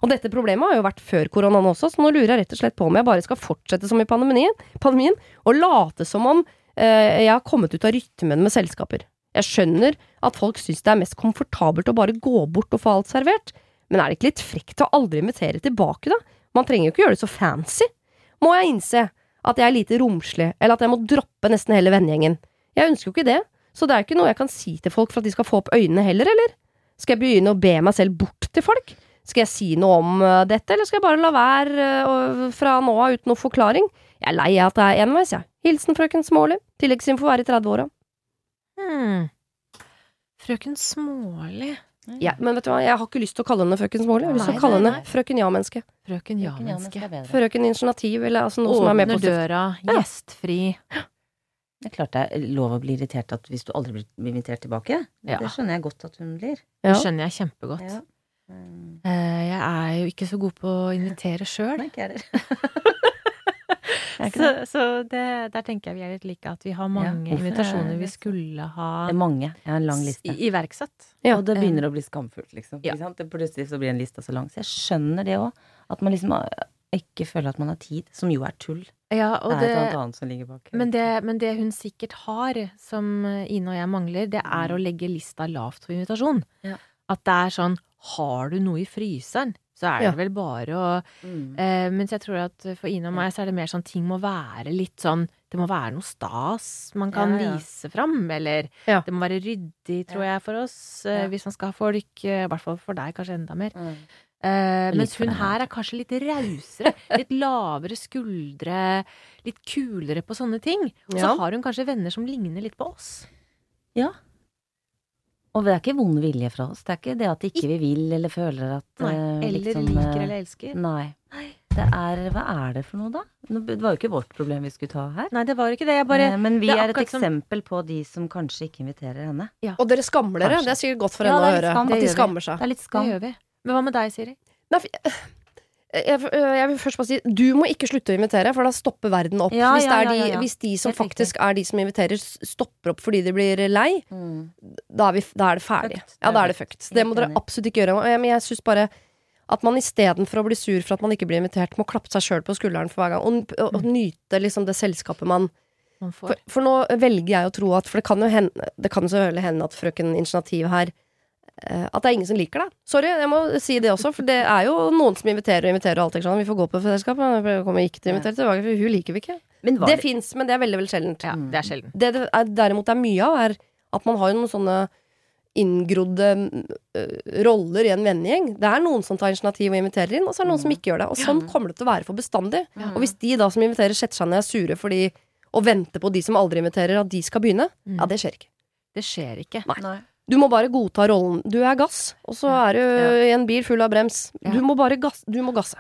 Og dette problemet har jo vært før koronaen også, så nå lurer jeg rett og slett på om jeg bare skal fortsette som i pandemien, pandemien og late som om eh, jeg har kommet ut av rytmen med selskaper. Jeg skjønner at folk syns det er mest komfortabelt å bare gå bort og få alt servert, men er det ikke litt frekt å aldri invitere tilbake, da? Man trenger jo ikke gjøre det så fancy. Må jeg innse at jeg er lite romslig, eller at jeg må droppe nesten hele vennegjengen? Jeg ønsker jo ikke det, så det er jo ikke noe jeg kan si til folk for at de skal få opp øynene heller, eller? Skal jeg begynne å be meg selv bort til folk? Skal jeg si noe om øh, dette, eller skal jeg bare la være øh, fra nå av uten noe forklaring? Jeg er lei av at det er enveis, jeg. Hilsen frøken Småli. Tilleggsinfo er i 30-åra. Hmm. Frøken Småli. Ja, men vet du hva, jeg har ikke lyst til å kalle henne frøken Småli. Jeg har lyst til å kalle henne frøken ja-menneske. Frøken Frøken ja-menneske. Frøken initiativ, eller altså noe som er mer Åpner døra, døra, Ja. Det er klart det er lov å bli irritert at hvis du aldri blir invitert tilbake. Ja. Det skjønner jeg godt at hun blir. Ja. Det skjønner jeg kjempegodt. Ja. Mm. Eh, Jeg er jo ikke så god på å invitere sjøl. Nei, ikke jeg heller. Jeg er ikke Så, så det, der tenker jeg vi er litt like, at vi har mange er invitasjoner vi skulle ha Det er mange. Jeg har en lang liste. i- iverksatt. Ja. Og det begynner å bli skamfullt, liksom. Ja. Ikke sant? Det plutselig så blir en lista så lang. Så jeg skjønner det òg. At man liksom eh, ikke føler at man har tid. Som jo er tull. Ja, og det er et det, annet som ligger bak. men, det, men det hun sikkert har, som Ine og jeg mangler, det er å legge lista lavt for invitasjon. Ja. At det er sånn Har du noe i fryseren? Så er det Ja. vel bare å Mm. eh, Mens jeg tror at for Ine og meg så er det mer sånn ting må være litt sånn Det må være noe stas man kan vise fram, eller det må være ryddig, tror jeg, for oss. eh. Hvis man skal ha folk. eh, I hvert fall for deg, kanskje enda mer. Mm. Eh, Litt mens hun her er kanskje litt rausere. Litt lavere skuldre. Litt kulere på sånne ting. Og så Ja. har hun kanskje venner som ligner litt på oss. Ja. Og det er ikke vond vilje fra oss. Det er ikke det at ikke vi vil eller føler at Nei, eh, eller liksom, liker eh, eller elsker. Nei. Det er Hva er det for noe, da? Det var jo ikke vårt problem vi skulle ta her. Nei, det var ikke det. Jeg bare Men vi er er, et eksempel som- på de som kanskje ikke inviterer henne. Og dere skammer dere. Kanskje. Det er sikkert godt for Ja, henne å det er høre. skam. At de skammer seg. Det er litt Det gjør vi. Men hva med deg, Siri? Nei, jeg, jeg, vil først bare si Du må ikke slutte å invitere, for da stopper verden opp. Ja, hvis, ja, det ja, de, hvis de som Helt faktisk er de som inviterer, stopper opp fordi de blir lei, Mm. da er, vi, da er det ferdig. Føkt. Ja, da er det fucked. Det må dere absolutt ikke gjøre. Men jeg syns bare at man istedenfor å bli sur for at man ikke blir invitert, må klappe seg sjøl på skulderen for hver gang. Og, og, og nyte liksom det selskapet man for, for nå velger jeg å tro at For det kan jo hende Det kan jo selvfølgelig hende at frøken Initiativ her At det er ingen som liker deg. Sorry, jeg må si det også, for det er jo noen som inviterer og inviterer. og alt? Vi får gå på fellesskap, men jeg kommer ikke til å invitere tilbake, for hun liker vi ikke. Men Det det, fins, men det er veldig veldig sjeldent. Ja, det er sjelden. Det det er, derimot er mye av, er at man har jo noen sånne inngrodde øh, roller i en vennegjeng. Det er noen som tar initiativ og inviterer inn, og så er det noen som ikke gjør det. Og sånn kommer det til å være for bestandig. Ja. Og hvis de da som inviterer, setter seg ned er sure fordi og venter på de som aldri inviterer, at de skal begynne, Mm. ja, det skjer ikke. Det skjer ikke. Nei. Du må bare godta rollen. Du er gass, og så er du i en bil full av brems. Du må bare gass, du må gasse.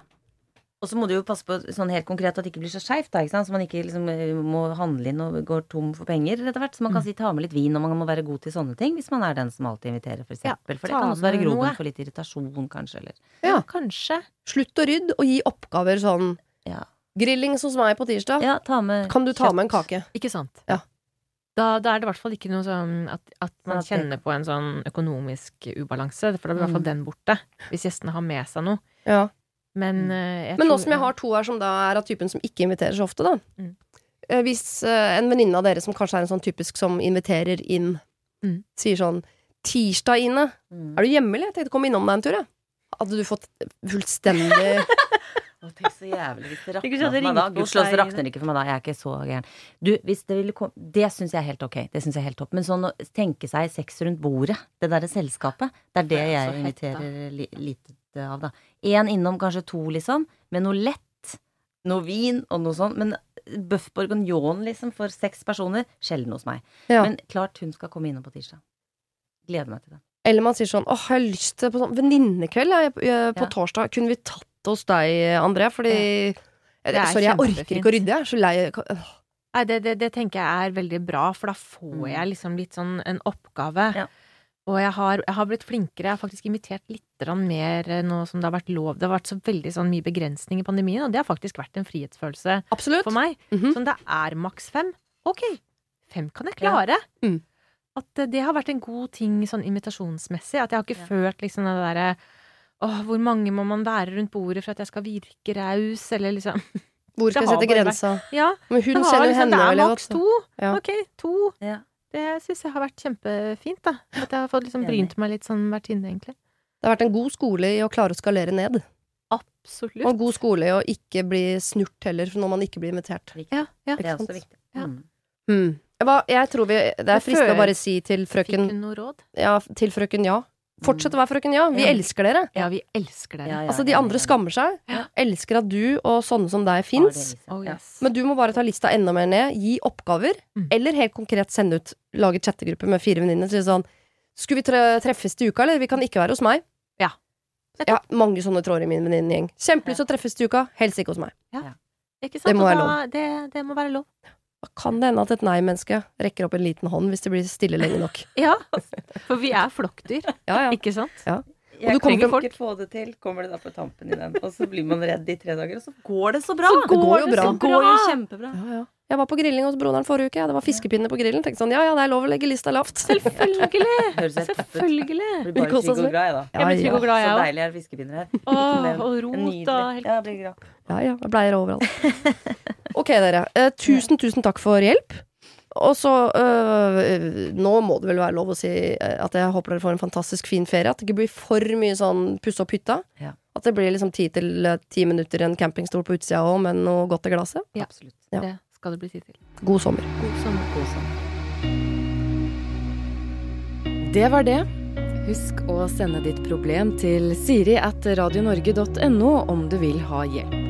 Og så må du jo passe på sånn helt konkret at det ikke blir så skeivt? Så man ikke liksom eh, må handle inn og går tom for penger etter hvert. Så man kan si ta med litt vin, og man må være god til sånne ting. Hvis man er den som alltid inviterer, for Ja, eksempel. for det kan også være grobunn for litt irritasjon, kanskje, eller Ja. Kanskje. Slutt å rydde, og gi oppgaver sånn Ja. Grilling hos meg på tirsdag. ja ta med Kan du ta kjøtt. med en kake? Ikke sant? Ja. Da, da er det i hvert fall ikke noe sånn at, at man kjenner på en sånn økonomisk ubalanse, for da blir i hvert fall den borte. Hvis gjestene har med seg noe. Ja. Men eh, jeg Men nå som jeg har to her som da er av typen som ikke inviterer så ofte, da. Mm. Eh, Hvis eh, en venninne av dere som kanskje er en sånn typisk som inviterer inn, Mm. sier sånn Tirsdag, Ine. Mm. Er du hjemme, eller? Jeg tenkte å komme innom deg en tur, jeg. Hadde du fått fullstendig Å, tenk så jævlig hvis det rakner for meg da. Gudskjelov rakner det ikke for meg da. Jeg er ikke så gæren. Du, hvis det ville komme Det syns jeg er helt ok. Det synes jeg er helt topp. Men sånn å tenke seg sex rundt bordet, det derre selskapet, det er det jeg inviterer li lite av, da. Én innom, kanskje to, liksom. Med noe lett. Noe vin og noe sånt. Men bøff bourguignon, liksom, for seks personer, sjelden hos meg. Ja. Men klart hun skal komme innom på tirsdag. Gleder meg til det. Eller man sier sånn Åh, jeg har lyst til på sånn venninnekveld på Ja. torsdag. Kunne vi tatt det hos deg, André? Fordi Det er Sorry, jeg orker ikke å rydde, jeg er så lei. Nei, det, det, det tenker jeg er veldig bra, for da får Mm. jeg liksom litt sånn en oppgave. Ja. Og jeg har, jeg har blitt flinkere. Jeg har faktisk invitert litt mer eh, nå som det har vært lov. Det har vært så veldig sånn mye begrensning i pandemien, og det har faktisk vært en frihetsfølelse Absolutt. for meg. Mm -hmm. Sånn det er maks fem. Ok, fem kan jeg Ja. klare. Mm. At eh, det har vært en god ting sånn invitasjonsmessig. At jeg har ikke Ja. følt liksom det derre Åh, hvor mange må man være rundt bordet for at jeg skal virke raus, eller liksom Hvor skal jeg sette grensa? Ja, Men hun kjenner liksom, henne det er maks to. Ja. Ok, to. Ja. Det syns jeg har vært kjempefint, da. At jeg har fått liksom brynt meg litt som vertinne, egentlig. Det har vært en god skole i å klare å skalere ned. Absolutt. Og en god skole i å ikke bli snurt heller når man ikke blir invitert. Viktig. Ja, ja. Det er også viktig. Ja. Mm. Hva, jeg tror vi, det er fristende å bare si til frøken Fikk hun noe råd? Ja, til frøken ja. Fortsett å være frøken ja. Vi Ja. elsker dere. Ja, vi elsker dere. Ja, ja, Altså, de andre ja. skammer seg. Ja. Elsker at du og sånne som deg fins. Oh, yes. Men du må bare ta lista enda mer ned. Gi oppgaver. Mm. Eller helt konkret sende ut Lage chattegruppe med fire venninner. Si sånn Skulle vi tre treffes til uka, eller? Vi kan ikke være hos meg. Ja. Jeg har mange sånne tråder i min venninnegjeng. Kjempelyst til å treffes til uka. Helst ikke hos meg. Ikke sant? Det må være da- Det, det må være lov. Da kan det hende at et nei-menneske rekker opp en liten hånd hvis det blir stille lenge nok. Ja, for vi er flokkdyr, Ja, ja. ikke sant? Ja. Jeg kan ikke folk. få det til. Kommer det da på tampen i den, og så blir man redd i tre dager, og så går det så bra! Så går det jo bra. Det går jo kjempebra. Ja, ja. Jeg var på grilling hos broderen forrige uke. Det var fiskepinner på grillen. Tenkte sånn, ja ja, det er lov å legge lista lavt. Selvfølgelig! Selvfølgelig! Blir bare trygg og glad, jeg, da. Jeg blir trygg og glad, jeg Så deilig er fiskepinner her. Åh, og rot og helt Ja. Ja ja, bleier overalt. Ok, dere. Eh, tusen, tusen takk for hjelp. Og så øh, Nå må det vel være lov å si eh, at jeg håper dere får en fantastisk fin ferie. At det ikke blir for mye sånn pusse opp hytta. Ja. At det blir liksom ti til eh, ti minutter i en campingstol på utsida òg, men noe godt i glasset. Ja. Absolutt. Ja. Det skal det bli tid til. God sommer. God sommer. God sommer. Det var det. Husk å sende ditt problem til siri at radionorge.no om du vil ha hjelp.